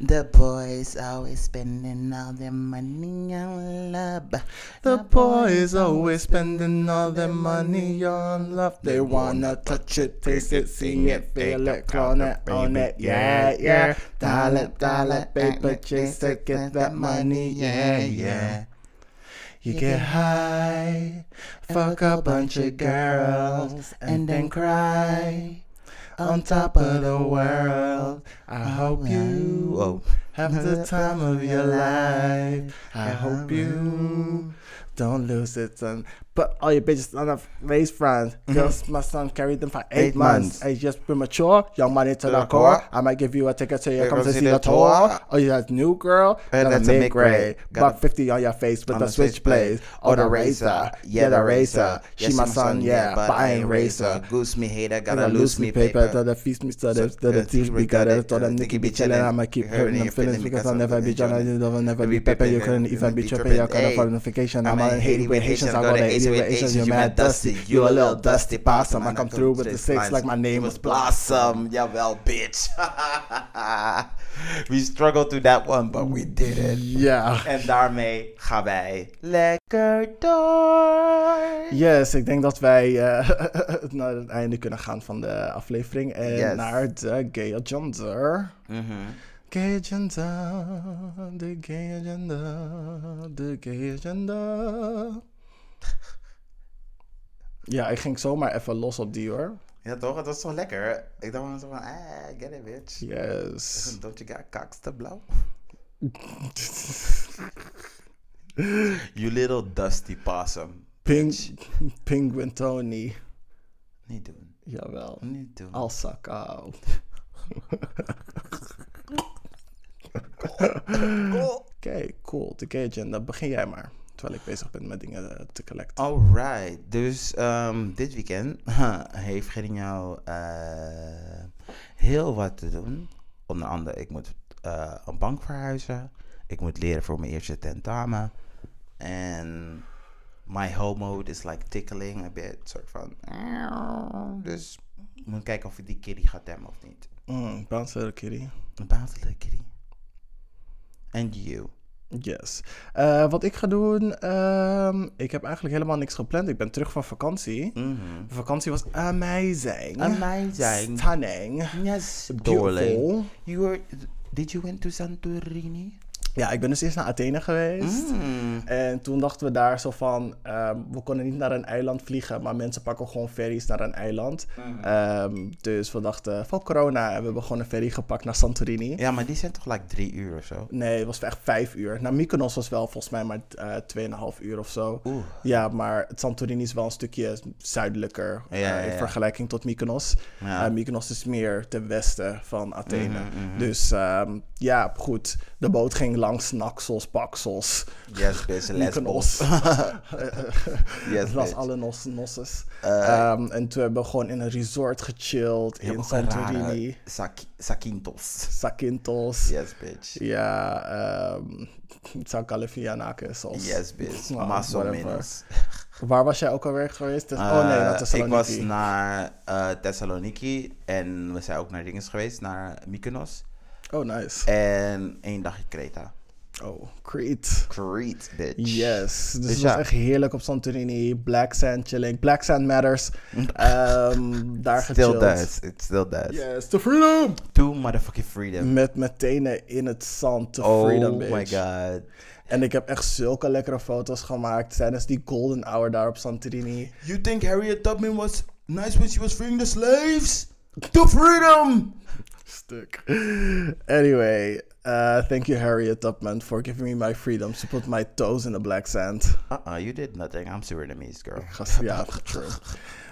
The boys always spending all their money on love. The boys always spending all their money on love. They wanna touch it, taste it, see it, feel it, clone it, own it, yeah, yeah. Dial it, Dollar, dollar, paper chaser, get that money, yeah, yeah. You get high, fuck a bunch of girls, and then cry on top of the world. I hope you oh. oh, Whoa. have the time of your life. I hope you don't lose it. Put all your bitches on a race front. Girls, my son carried them for eight, Mm-hmm. Eight months. months. Age just premature. Young money to the the core. core. I might give you a ticket to your come to see the the tour. tour. Oh, you got new girl. And Got that's a a mid grade. Got Buck 50 on your face with the the switchblade. switchblade. Or the razor. Yeah, the razor. She my son, yeah, but I ain't razor. Goose me hater, Gotta lose me paper, to the feast me study, to the teeth we got it, to the Nicky be chillin', I'ma keep hurting them feelings because I'll never be John, I'll never be Pepe, you couldn't even be tripping, you couldn't for notification, I'm on Haiti with Haitians, I go to Haiti with Asians, you're mad dusty, you a little dusty possum, I come through with the six like my name was Blossom. Jawel, bitch. we struggled to that one, but we did it. Ja. En daarmee gaan wij lekker door. Yes, ik denk dat wij eh, naar het einde kunnen gaan van de aflevering en Yes. naar de gay agenda. Mhm. Gay agenda, de gay agenda, de gay agenda. Ja, ik ging zomaar even los op die hoor. Ja toch, het was toch lekker. Ik dacht zo van, ah, get it bitch. Yes. Don't you got cocks te blauw? you little dusty possum. Ping, Penguin Tony. Niet doen. Jawel. Niet doen. Al sakau. Oké, cool. De gay agenda. Begin jij maar. Terwijl ik bezig ben met dingen eh, te collecten. Alright, dus ehm, dit weekend heeft Gerinjou eh heel wat te doen. Onder andere, ik moet eh, een bank verhuizen. Ik moet leren voor mijn eerste tentamen. En my home mode is like tickling a bit. Soort van. Dus ik moet kijken of ik die kitty ga temmen of niet. Mm, bounce little kitty. Een bouncing kitty. And you. Yes. Eh, wat ik ga doen, ehm, ik heb eigenlijk helemaal niks gepland. Ik ben terug van vakantie. Mhm. De vakantie was amazing. Amazing. Stunning. Yes, Beautiful. darling. You were, did you went to Santorini? Ja, ik ben dus eerst naar Athene geweest. Mm. En toen dachten we daar zo van, ehm, we konden niet naar een eiland vliegen, maar mensen pakken gewoon ferries naar een eiland. Mhm. Ehm, dus we dachten, van corona, en we hebben gewoon een ferry gepakt naar Santorini. Ja, maar die zijn toch like drie uur of zo? Nee, het was echt vijf uur. Naar Mykonos was wel volgens mij maar eh 2,5 uur of zo. Oeh. Ja, maar het Santorini is wel een stukje zuidelijker Ja, eh, ja, in vergelijking tot Mykonos. Eh, Mykonos is meer ten westen van Athene. Mhm, mhm. Dus ehm, ja, goed. De boot ging langs Naxos, Paxos, Yes, bitch. Lesbos. yes, Las alle nos, nosses. Eh, Ehm, en toen hebben we gewoon in een resort gechilled in Santorini. Sak- Sakintos. Sakintos. Yes, bitch. Ja, ehm San Califianakis. Yes, bitch. Nou, o whatever. menos. Waar was jij ook alweer geweest? oh nee, naar Eh, Thessaloniki. Ik was naar eh Thessaloniki en we zijn ook naar dinges geweest, naar Mykonos. Oh, nice. En één dagje Kreta. Oh, Crete. Crete, bitch. Yes. Dus, Dus het ja. was echt heerlijk op Santorini. Black Sand chilling. Black Sand Matters. Ehm, daar Still gechilled. does. It still does. Yes, to freedom! To motherfucking freedom. Met mijn tenen in het zand. To oh freedom, my bitch. god. En ik heb echt zulke lekkere foto's gemaakt tijdens die golden hour daar op Santorini. You think Harriet Tubman was nice when she was freeing the slaves? To freedom! Stuk. Anyway, uh, thank you Harriet Tubman for giving me my freedom to put my toes in the black sand. Uh-uh, you did nothing. I'm Surinamese, girl. yeah, true.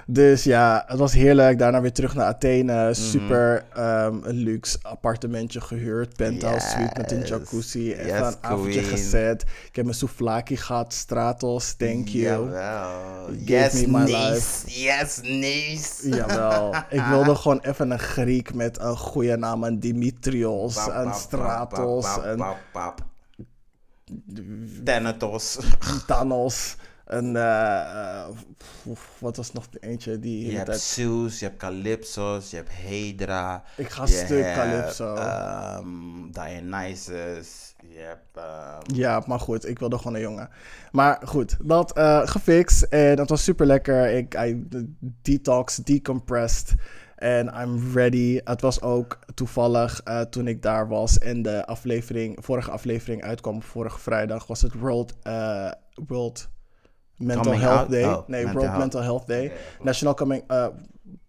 Dus ja, het was heerlijk. Daarna weer terug naar Athene. Super ehm, luxe appartementje gehuurd. Penthouse suite met een jacuzzi. Even Yes, een avondje gezet. Ik heb mijn souvlaki gehad. Stratos, thank you. Jawel. Yes, me my niece. Yes, niece. Jawel. Ik wilde gewoon even een Griek met een goede naam. Een Dimitrios, Pap, een Stratos, pap, pap. Thanatos. Thanos. Een eh, eh, wat was nog de eentje die Je hebt tijd- Zeus, je hebt Calypso's, je hebt Hydra. Ik ga stuk hebt, Calypso. ehm, Dionysus. Je hebt... ehm, Ja, maar goed, ik wilde gewoon een jongen. Maar goed, dat eh, gefixt en dat was super lekker. Ik I detox, decompressed en I'm ready. Het was ook toevallig toen ik daar was en de aflevering, vorige aflevering uitkwam, vorige vrijdag, was het World, World Mental Coming Health out? Day. Oh, nee, mental World health. Mental Health Day. Cool. National Coming, eh,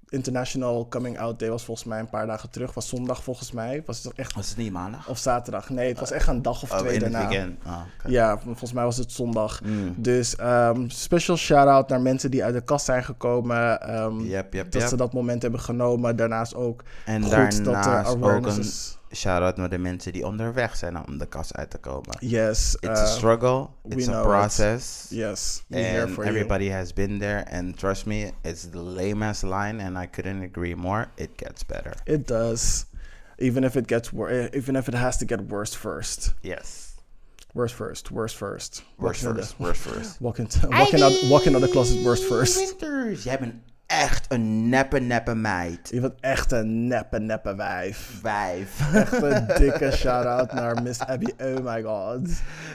International Coming Out Day was volgens mij een paar dagen terug. Was zondag volgens mij. Was het echt Was het niet maandag? of zaterdag? Nee, het was echt een dag of Oh, twee in daarna. weekend. Ah. Ja, volgens mij was het zondag. Mm. Dus ehm, special shout-out naar mensen die uit de kast zijn gekomen. ehm, Yep, yep, dat yep. ze dat moment hebben genomen. Daarnaast ook En goed dat er daarnaast ook awareness een is. Shout-out naar de mensen die onderweg zijn om de kast uit te komen. Yes. It's a eh, struggle. It's a it. process. Yes. Here And you. everybody has been there. And trust me, it's the lamest line, and I couldn't agree more. It gets better. It does. Even if it gets worse, even if it has to get worse first. Yes. Worse first. Worse first. Worst in first. Worst first. Walk into, walk, in out, walk in out the closet worst first. Winters. Jij bent echt een neppe, neppe meid. Je bent echt een neppe, neppe wijf. Vijf. Echt een dikke shout-out naar Miss Abby. Oh my god.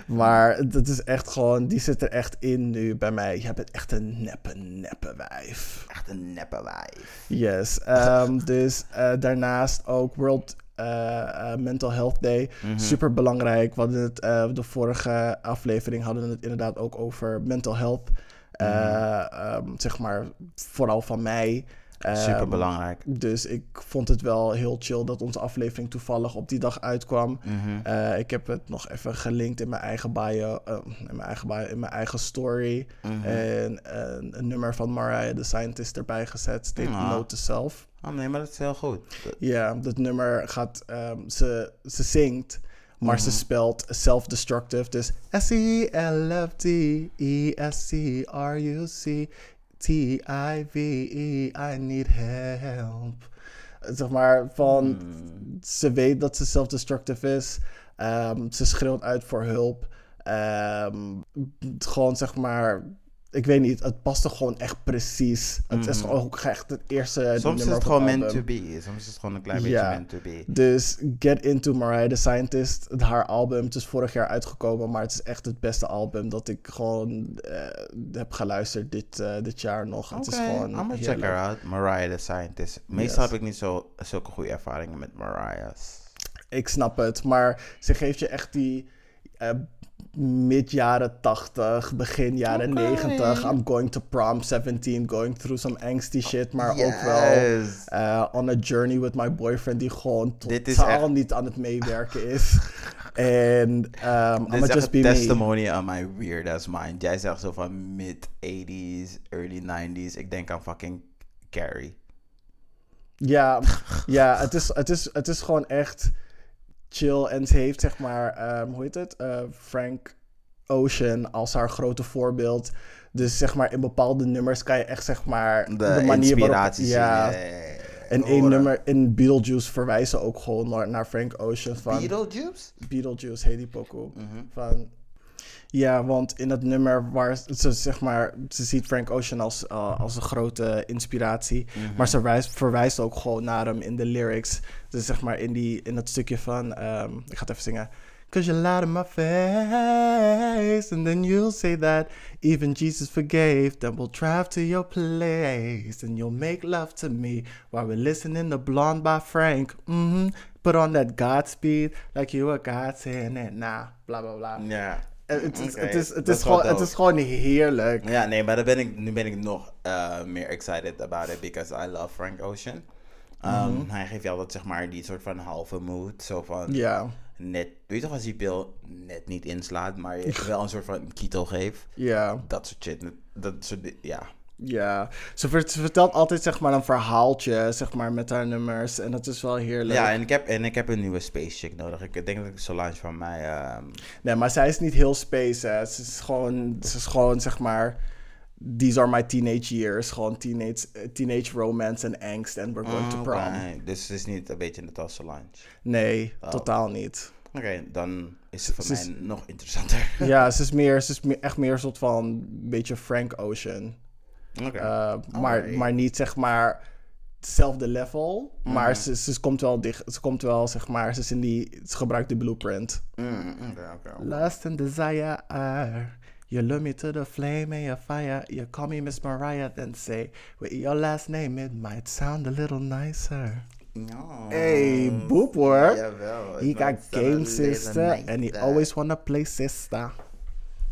Maar dat is echt gewoon, die zit er echt in nu bij mij. Je bent echt een neppe, neppe wijf. Echt een neppe wijf. Yes. ehm, dus eh, daarnaast ook World eh, eh, Mental Health Day. Mhm. Super belangrijk. We hadden het, de vorige aflevering hadden we het inderdaad ook over mental health. Eh, Mhm. ehm, zeg maar, vooral van mij. Ehm, Super belangrijk. dus ik vond het wel heel chill dat onze aflevering toevallig op die dag uitkwam. Mhm. Eh, ik heb het nog even gelinkt in mijn eigen bio, eh, in mijn eigen bio, in mijn eigen story. Mhm. En een, een nummer van Mariah the Scientist erbij gezet. State Ah. Note to Self. Oh nee, maar dat is heel goed. Ja, dat nummer gaat, ehm, ze, ze zingt, maar Mhm. ze spelt self-destructive. Dus S-E-L-F-D-E-S-C-R-U-C T-I-V-E, I need help. Zeg maar, van, Hmm. ze weet dat ze self-destructive is. Ehm, ze schreeuwt uit voor hulp. Ehm, gewoon zeg maar, ik weet niet, het past er gewoon echt precies. Het is Mhm. ook echt het eerste Soms is het gewoon meant to be. Soms is het gewoon een klein beetje meant to be. Dus Get Into Mariah the Scientist, haar album, het is vorig jaar uitgekomen, maar het is echt het beste album dat ik gewoon eh, heb geluisterd dit, eh, dit jaar nog. Het is gewoon I'm check heerlijk. her out. Mariah the Scientist. Meestal Yes. heb ik niet zo, zulke goede ervaringen met Mariah's. Ik snap het, maar ze geeft je echt die eh, mid jaren 80, begin jaren Oké. 90. I'm going to prom 17, going through some angsty shit, maar ook wel eh, on a journey with my boyfriend die gewoon totaal echt- niet aan het meewerken is. En um, Dit is just be me. testimony on my weird ass mind. Jij zegt zo van mid-80s, early 90s. Ik denk aan fucking Carrie. Ja, ja het, is, het, is, het is gewoon echt chill. En ze heeft zeg maar, ehm, hoe heet het? Eh, Frank Ocean als haar grote voorbeeld. Dus zeg maar, in bepaalde nummers kan je echt zeg maar De, de, manier waarop... Ja, en één nummer in Beetlejuice verwijzen ook gewoon naar, naar Frank Ocean van... Beetlejuice? Beetlejuice heet die pokoe. Mhm. Van, ja, want in dat nummer waar ze zeg maar, ze ziet Frank Ocean als, eh, als een grote inspiratie, Mhm. maar ze wijst, verwijst ook gewoon naar hem in de lyrics. Dus zeg maar in, die, in dat stukje van, ehm, ik ga het even zingen. Cause you lied in my face, and then you'll say that even Jesus forgave. Then we'll drive to your place, and you'll make love to me while we're listening to Blonde by Frank. Mhm. Put on that Godspeed, like you a God saying it now. Bla bla bla. Ja. Eh, Het is, het, is, het, dat is gewoon, het is gewoon heerlijk. Ja, nee, maar dan ben ik, nu ben ik nog eh, meer excited about it because I love Frank Ocean. Um, Hij geeft je altijd zeg maar die soort van halve mood. Zo van Ja, net, weet je toch als die pil net niet inslaat, maar je wel een soort van keto geeft. ja, Dat soort shit. Dat soort, ja. Ja. Ze, vert- ze vertelt altijd zeg maar een verhaaltje zeg maar, met haar nummers. En dat is wel heerlijk. Ja, en ik, heb, en ik heb een nieuwe space chick nodig. Ik denk dat ik Solange van mij... ehm, Nee, maar zij is niet heel space. Hè. Ze is gewoon, ze is gewoon zeg maar... These are my teenage years. Gewoon teenage, teenage romance en angst. And we're going to oh, prom. Dus het is niet een beetje net als Solange. Nee, Oh. totaal niet. Oké, dan is het voor Ze is- mij nog interessanter. ja, ze is, meer, ze is meer, echt meer een soort van een beetje Frank Ocean. Oké. Uh, maar, Alright. maar niet zeg maar hetzelfde level. Maar Mhm. ze, ze komt wel dicht. Ze komt wel zeg maar. Ze, is in die, ze gebruikt de blueprint. Mm, oké. oké. Lust and desire are. You lure me to the flame and your fire. You call me Miss Mariah, then say, with your last name, it might sound a little nicer. Ja. Hey, boep hoor. Jawel. He got game sister, and he always wanna play sister.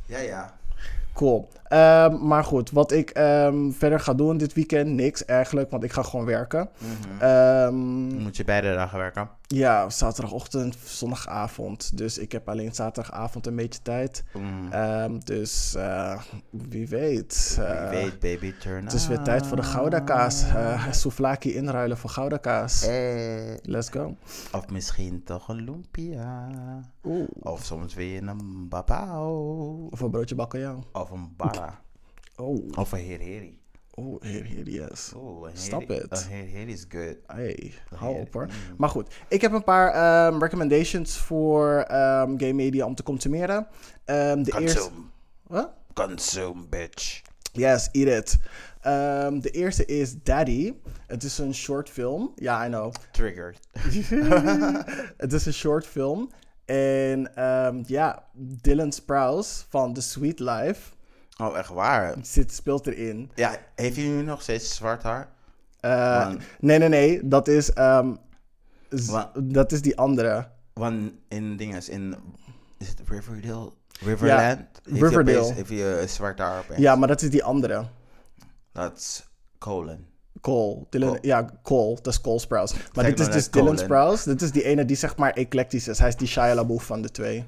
Ja, ja. Cool. Ehm, maar goed, wat ik ehm, verder ga doen dit weekend, niks eigenlijk, want ik ga gewoon werken. Mhm. Ehm, Moet je beide dagen werken? ja, zaterdagochtend, zondagavond. Dus ik heb alleen zaterdagavond een beetje tijd. Mm. Ehm, dus eh, wie weet. Wie eh, weet, baby, turn Het is weer tijd voor de Gouda kaas. Eh souvlaki inruilen voor Gouda kaas. Let's go. Of misschien toch een lumpia. Oeh. Of soms weer een babao. Of een broodje bakkeljauw. Of een bara. Oh, Of een herheri. oh, heer, heer, yes. Een Stop it. Herheri is good. Hey, Een hou op hoor. mm. Maar goed, ik heb een paar ehm, recommendations voor ehm gay media om te consumeren. Ehm, de eerste... Consume. Huh? Consume, bitch. Yes, eat it. De eerste is Daddy. Het is een short film. Ja, I know. Triggered. het is een short film. En ja, Dylan Sprouse van The Sweet Life Oh, echt waar? zit, speelt erin. Ja, heeft hij nu nog steeds zwart haar? Eh, nee, nee, nee. Dat is, ehm, dat is die andere. Want in dinges, in... Is het Riverdale? Riverland? Heeft Riverdale. opeens- Heeft hij eh, zwart haar opeens? Ja, maar dat is die andere. Dat is Colin. Cole. Dylan, Cole. Ja, Cole. Dat is Cole Sprouse. Maar dit is dus Dylan Colin. Sprouse. Dit is die ene die zeg maar eclectisch is. Hij is die Shia LaBeouf van de twee.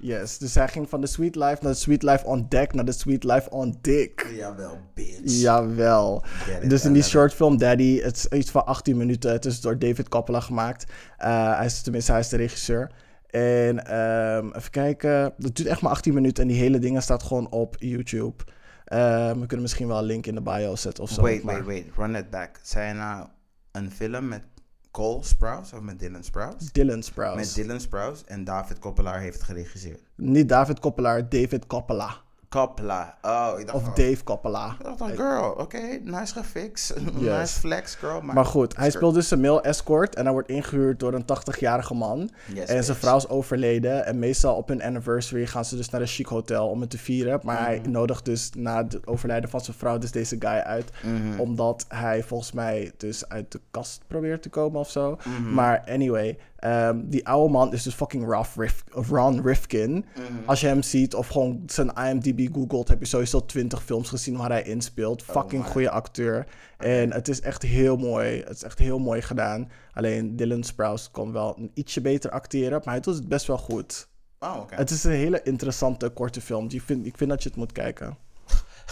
Yes, dus hij ging van de Sweet Life naar de Sweet Life on deck naar de Sweet Life on dick. Jawel, bitch. Jawel. It, Dus in die short film Daddy, het is iets van 18 minuten. Het is door David Coppola gemaakt. Eh, hij is, tenminste, hij is de regisseur. En ehm, even kijken. Het duurt echt maar 18 minuten en die hele dingen staat gewoon op YouTube. Ehm, we kunnen misschien wel een link in de bio zetten of zo. Wait, maar- wait, wait. Run it back. Zijn nou een film met Cole Sprouse of met Dylan Sprouse? Dylan Sprouse. Met Dylan Sprouse en David Coppola heeft geregisseerd. Niet David Coppola, David Coppola. Coppola. Oh, ik dacht Of Dave Coppola. Ik dacht girl, oké, nice gefixt. Yes. Nice flex, girl. Maar, Maar goed, hij speelt dus een male escort en hij wordt ingehuurd door een 80-jarige man. Yes, en zijn vrouw is overleden. En meestal op hun anniversary gaan ze dus naar een chic hotel om het te vieren. Maar hij Mhm. nodigt dus na het overlijden van zijn vrouw dus deze guy uit. Mhm. Omdat hij volgens mij dus uit de kast probeert te komen of zo. Mhm. Maar anyway, ehm, die oude man is dus fucking Ralph Rif- Ron Rifkin. Mhm. Als je hem ziet of gewoon zijn IMDb googelt, heb je sowieso 20 films gezien waar hij inspeelt. Fucking Oh goede acteur. En het is echt heel mooi. Het is echt heel mooi gedaan. Alleen Dylan Sprouse kon wel een ietsje beter acteren, maar hij doet het best wel goed. Oh. Het is een hele interessante korte film. Die vind, ik vind dat je het moet kijken.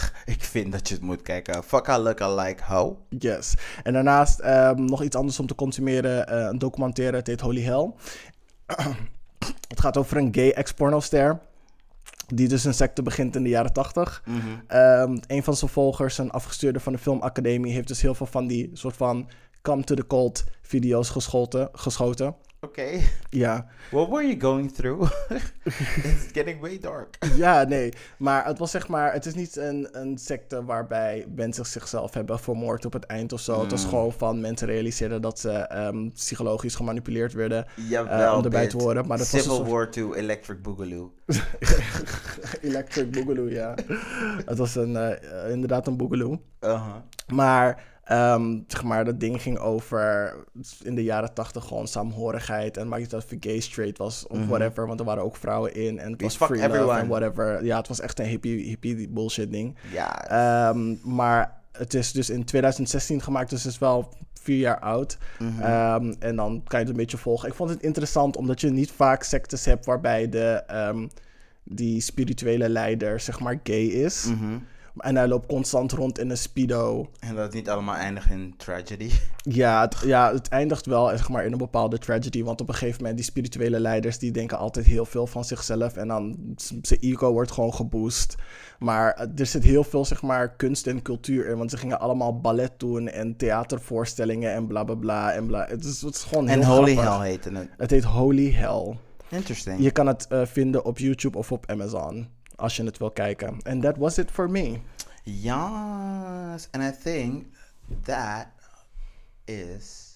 Ik vind dat je het moet kijken. Fuck, I look alike, ho. Yes. En daarnaast ehm, nog iets anders om te consumeren. eh, een documentaire, het heet Holy Hell. het gaat over een gay ex-pornoster. Die dus een secte begint in de jaren tachtig. Mhm. Ehm, een van zijn volgers, een afgestuurde van de filmacademie, heeft dus heel veel van die soort van come to the cult video's geschoten. geschoten. Oké. Ja. What were you going through? It's getting way dark. ja, nee. Maar het was zeg maar, het is niet een, een secte waarbij mensen zichzelf hebben vermoord op het eind of zo. Het was Mm. gewoon van mensen realiseerden dat ze ehm, psychologisch gemanipuleerd werden. Jawel, om erbij te horen, maar dat was Civil soort- War to Electric Boogaloo. Electric Boogaloo, ja. het was een, eh, inderdaad een Boogaloo. Uh-huh. Maar, ehm, zeg maar, dat ding ging over in de jaren tachtig gewoon saamhorigheid. En maakt niet uit of gay, straight was of Mhm. whatever. Want er waren ook vrouwen in. En het was free love everyone. en whatever. Ja, het was echt een hippie, hippie bullshit ding. Ja. Ehm, maar het is dus in 2016 gemaakt, dus het is wel vier jaar oud. Mhm. Ehm, en dan kan je het een beetje volgen. Ik vond het interessant, omdat je niet vaak sectes hebt waarbij de, die spirituele leider, zeg maar, gay is. Mhm. En hij loopt constant rond in een speedo. En dat het niet allemaal eindigt in tragedy. Ja het, ja, het eindigt wel zeg maar, in een bepaalde tragedy. Want op een gegeven moment, die spirituele leiders... die denken altijd heel veel van zichzelf. En dan zijn ego wordt gewoon geboost. Maar eh, er zit heel veel zeg maar, kunst en cultuur in. Want ze gingen allemaal ballet doen en theatervoorstellingen en bla bla bla. En, bla. Het, is, het is gewoon heel En Holy grappig. Hell heette het. Het heet Holy Hell. Interesting. Je kan het eh, vinden op YouTube of op Amazon. Als je het wil kijken. And that was it for me. Yes, and I think that is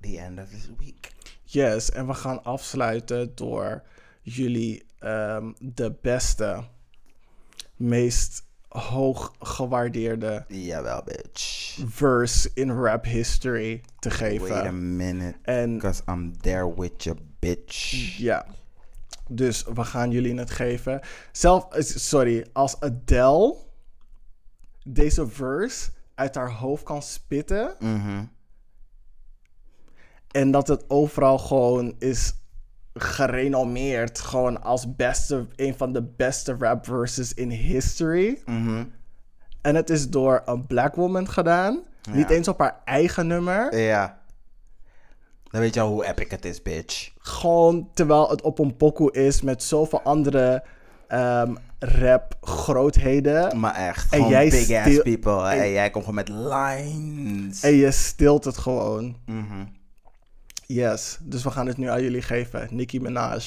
the end of this week. Yes, en we gaan afsluiten door jullie ehm, de beste, meest hoog gewaardeerde Jawel, bitch. verse in rap history te geven. Wait a minute, En because I'm there with you, bitch. ja, dus we gaan jullie het geven. Zelf, eh, sorry, als Adele deze verse uit haar hoofd kan spitten Mhm. en dat het overal gewoon is gerenommeerd, gewoon als beste, een van de beste rap verses in history. Mhm. En het is door een black woman gedaan. Niet eens op haar eigen nummer. Ja. Dan weet je al hoe epic het is, bitch. Gewoon terwijl het op een pokoe is met zoveel andere ehm, rap grootheden. Maar echt, En jij big ass people. en- En jij komt gewoon met lines. En je stilt het gewoon. Mhm. Yes. Dus we gaan het nu aan jullie geven. Nicki Minaj.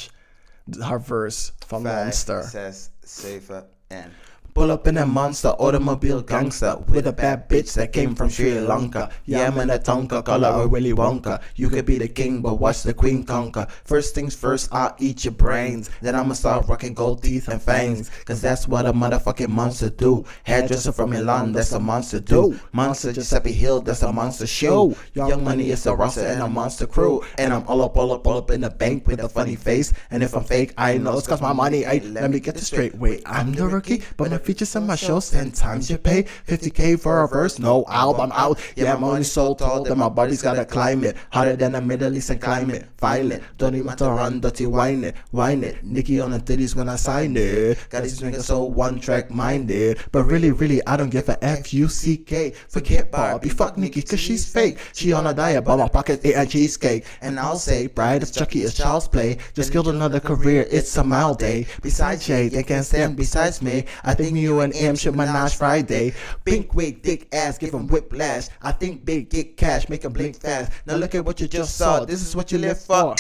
Haar verse van Vijf, Monster. zes, zeven en... Pull up in a monster automobile gangster with a bad bitch that came from Sri Lanka. Yeah, I'm in a tonka, call her Willy Wonka. You could be the king, but watch the queen conquer. First things first, I'll eat your brains. Then I'ma start rocking gold teeth and fangs. Cause that's what a motherfucking monster do. Hairdresser from Milan, that's a monster do. Monster Giuseppe Hill, that's a monster show. Young Money is a roster and a monster crew. And I'm all up, all up, all up in the bank with a funny face. And if I'm fake, I know it's cause my money ain't. Let me get this straight. Wait, I'm the rookie, but features on my shows ten times you pay. 50k for a verse, no album out. Yeah, I'm only so tall that my body's gotta climb it. Harder than a Middle Eastern climate. Violent, don't even matter run, dirty whine it, whine it. Nicky on the titties when I sign it. Got these niggas so one track minded. But really, really, I don't give a F U C K. Forget Barbie, fuck Nikki, cause she's fake. She on a diet, but my pocket ate a cheesecake. And I'll say, Bride of Chucky is child's play. Just killed another career, it's a mild day. Besides Jay, they can't stand besides me. I think you and M should menage Friday. Pink wig, dick ass, give him whiplash. I think big, get cash, make him blink fast. Now look at what you just saw. This is what you live for.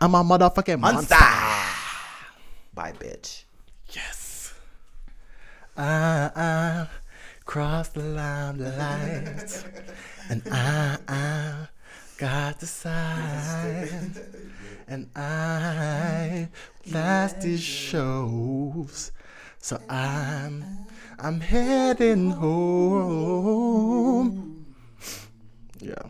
I'm a motherfucking monster. Bye, bitch. Yes. Uh, uh, I, I crossed the line, the lines, and I, I got the sign, and I last these shows, so I'm, I'm heading home. Yeah.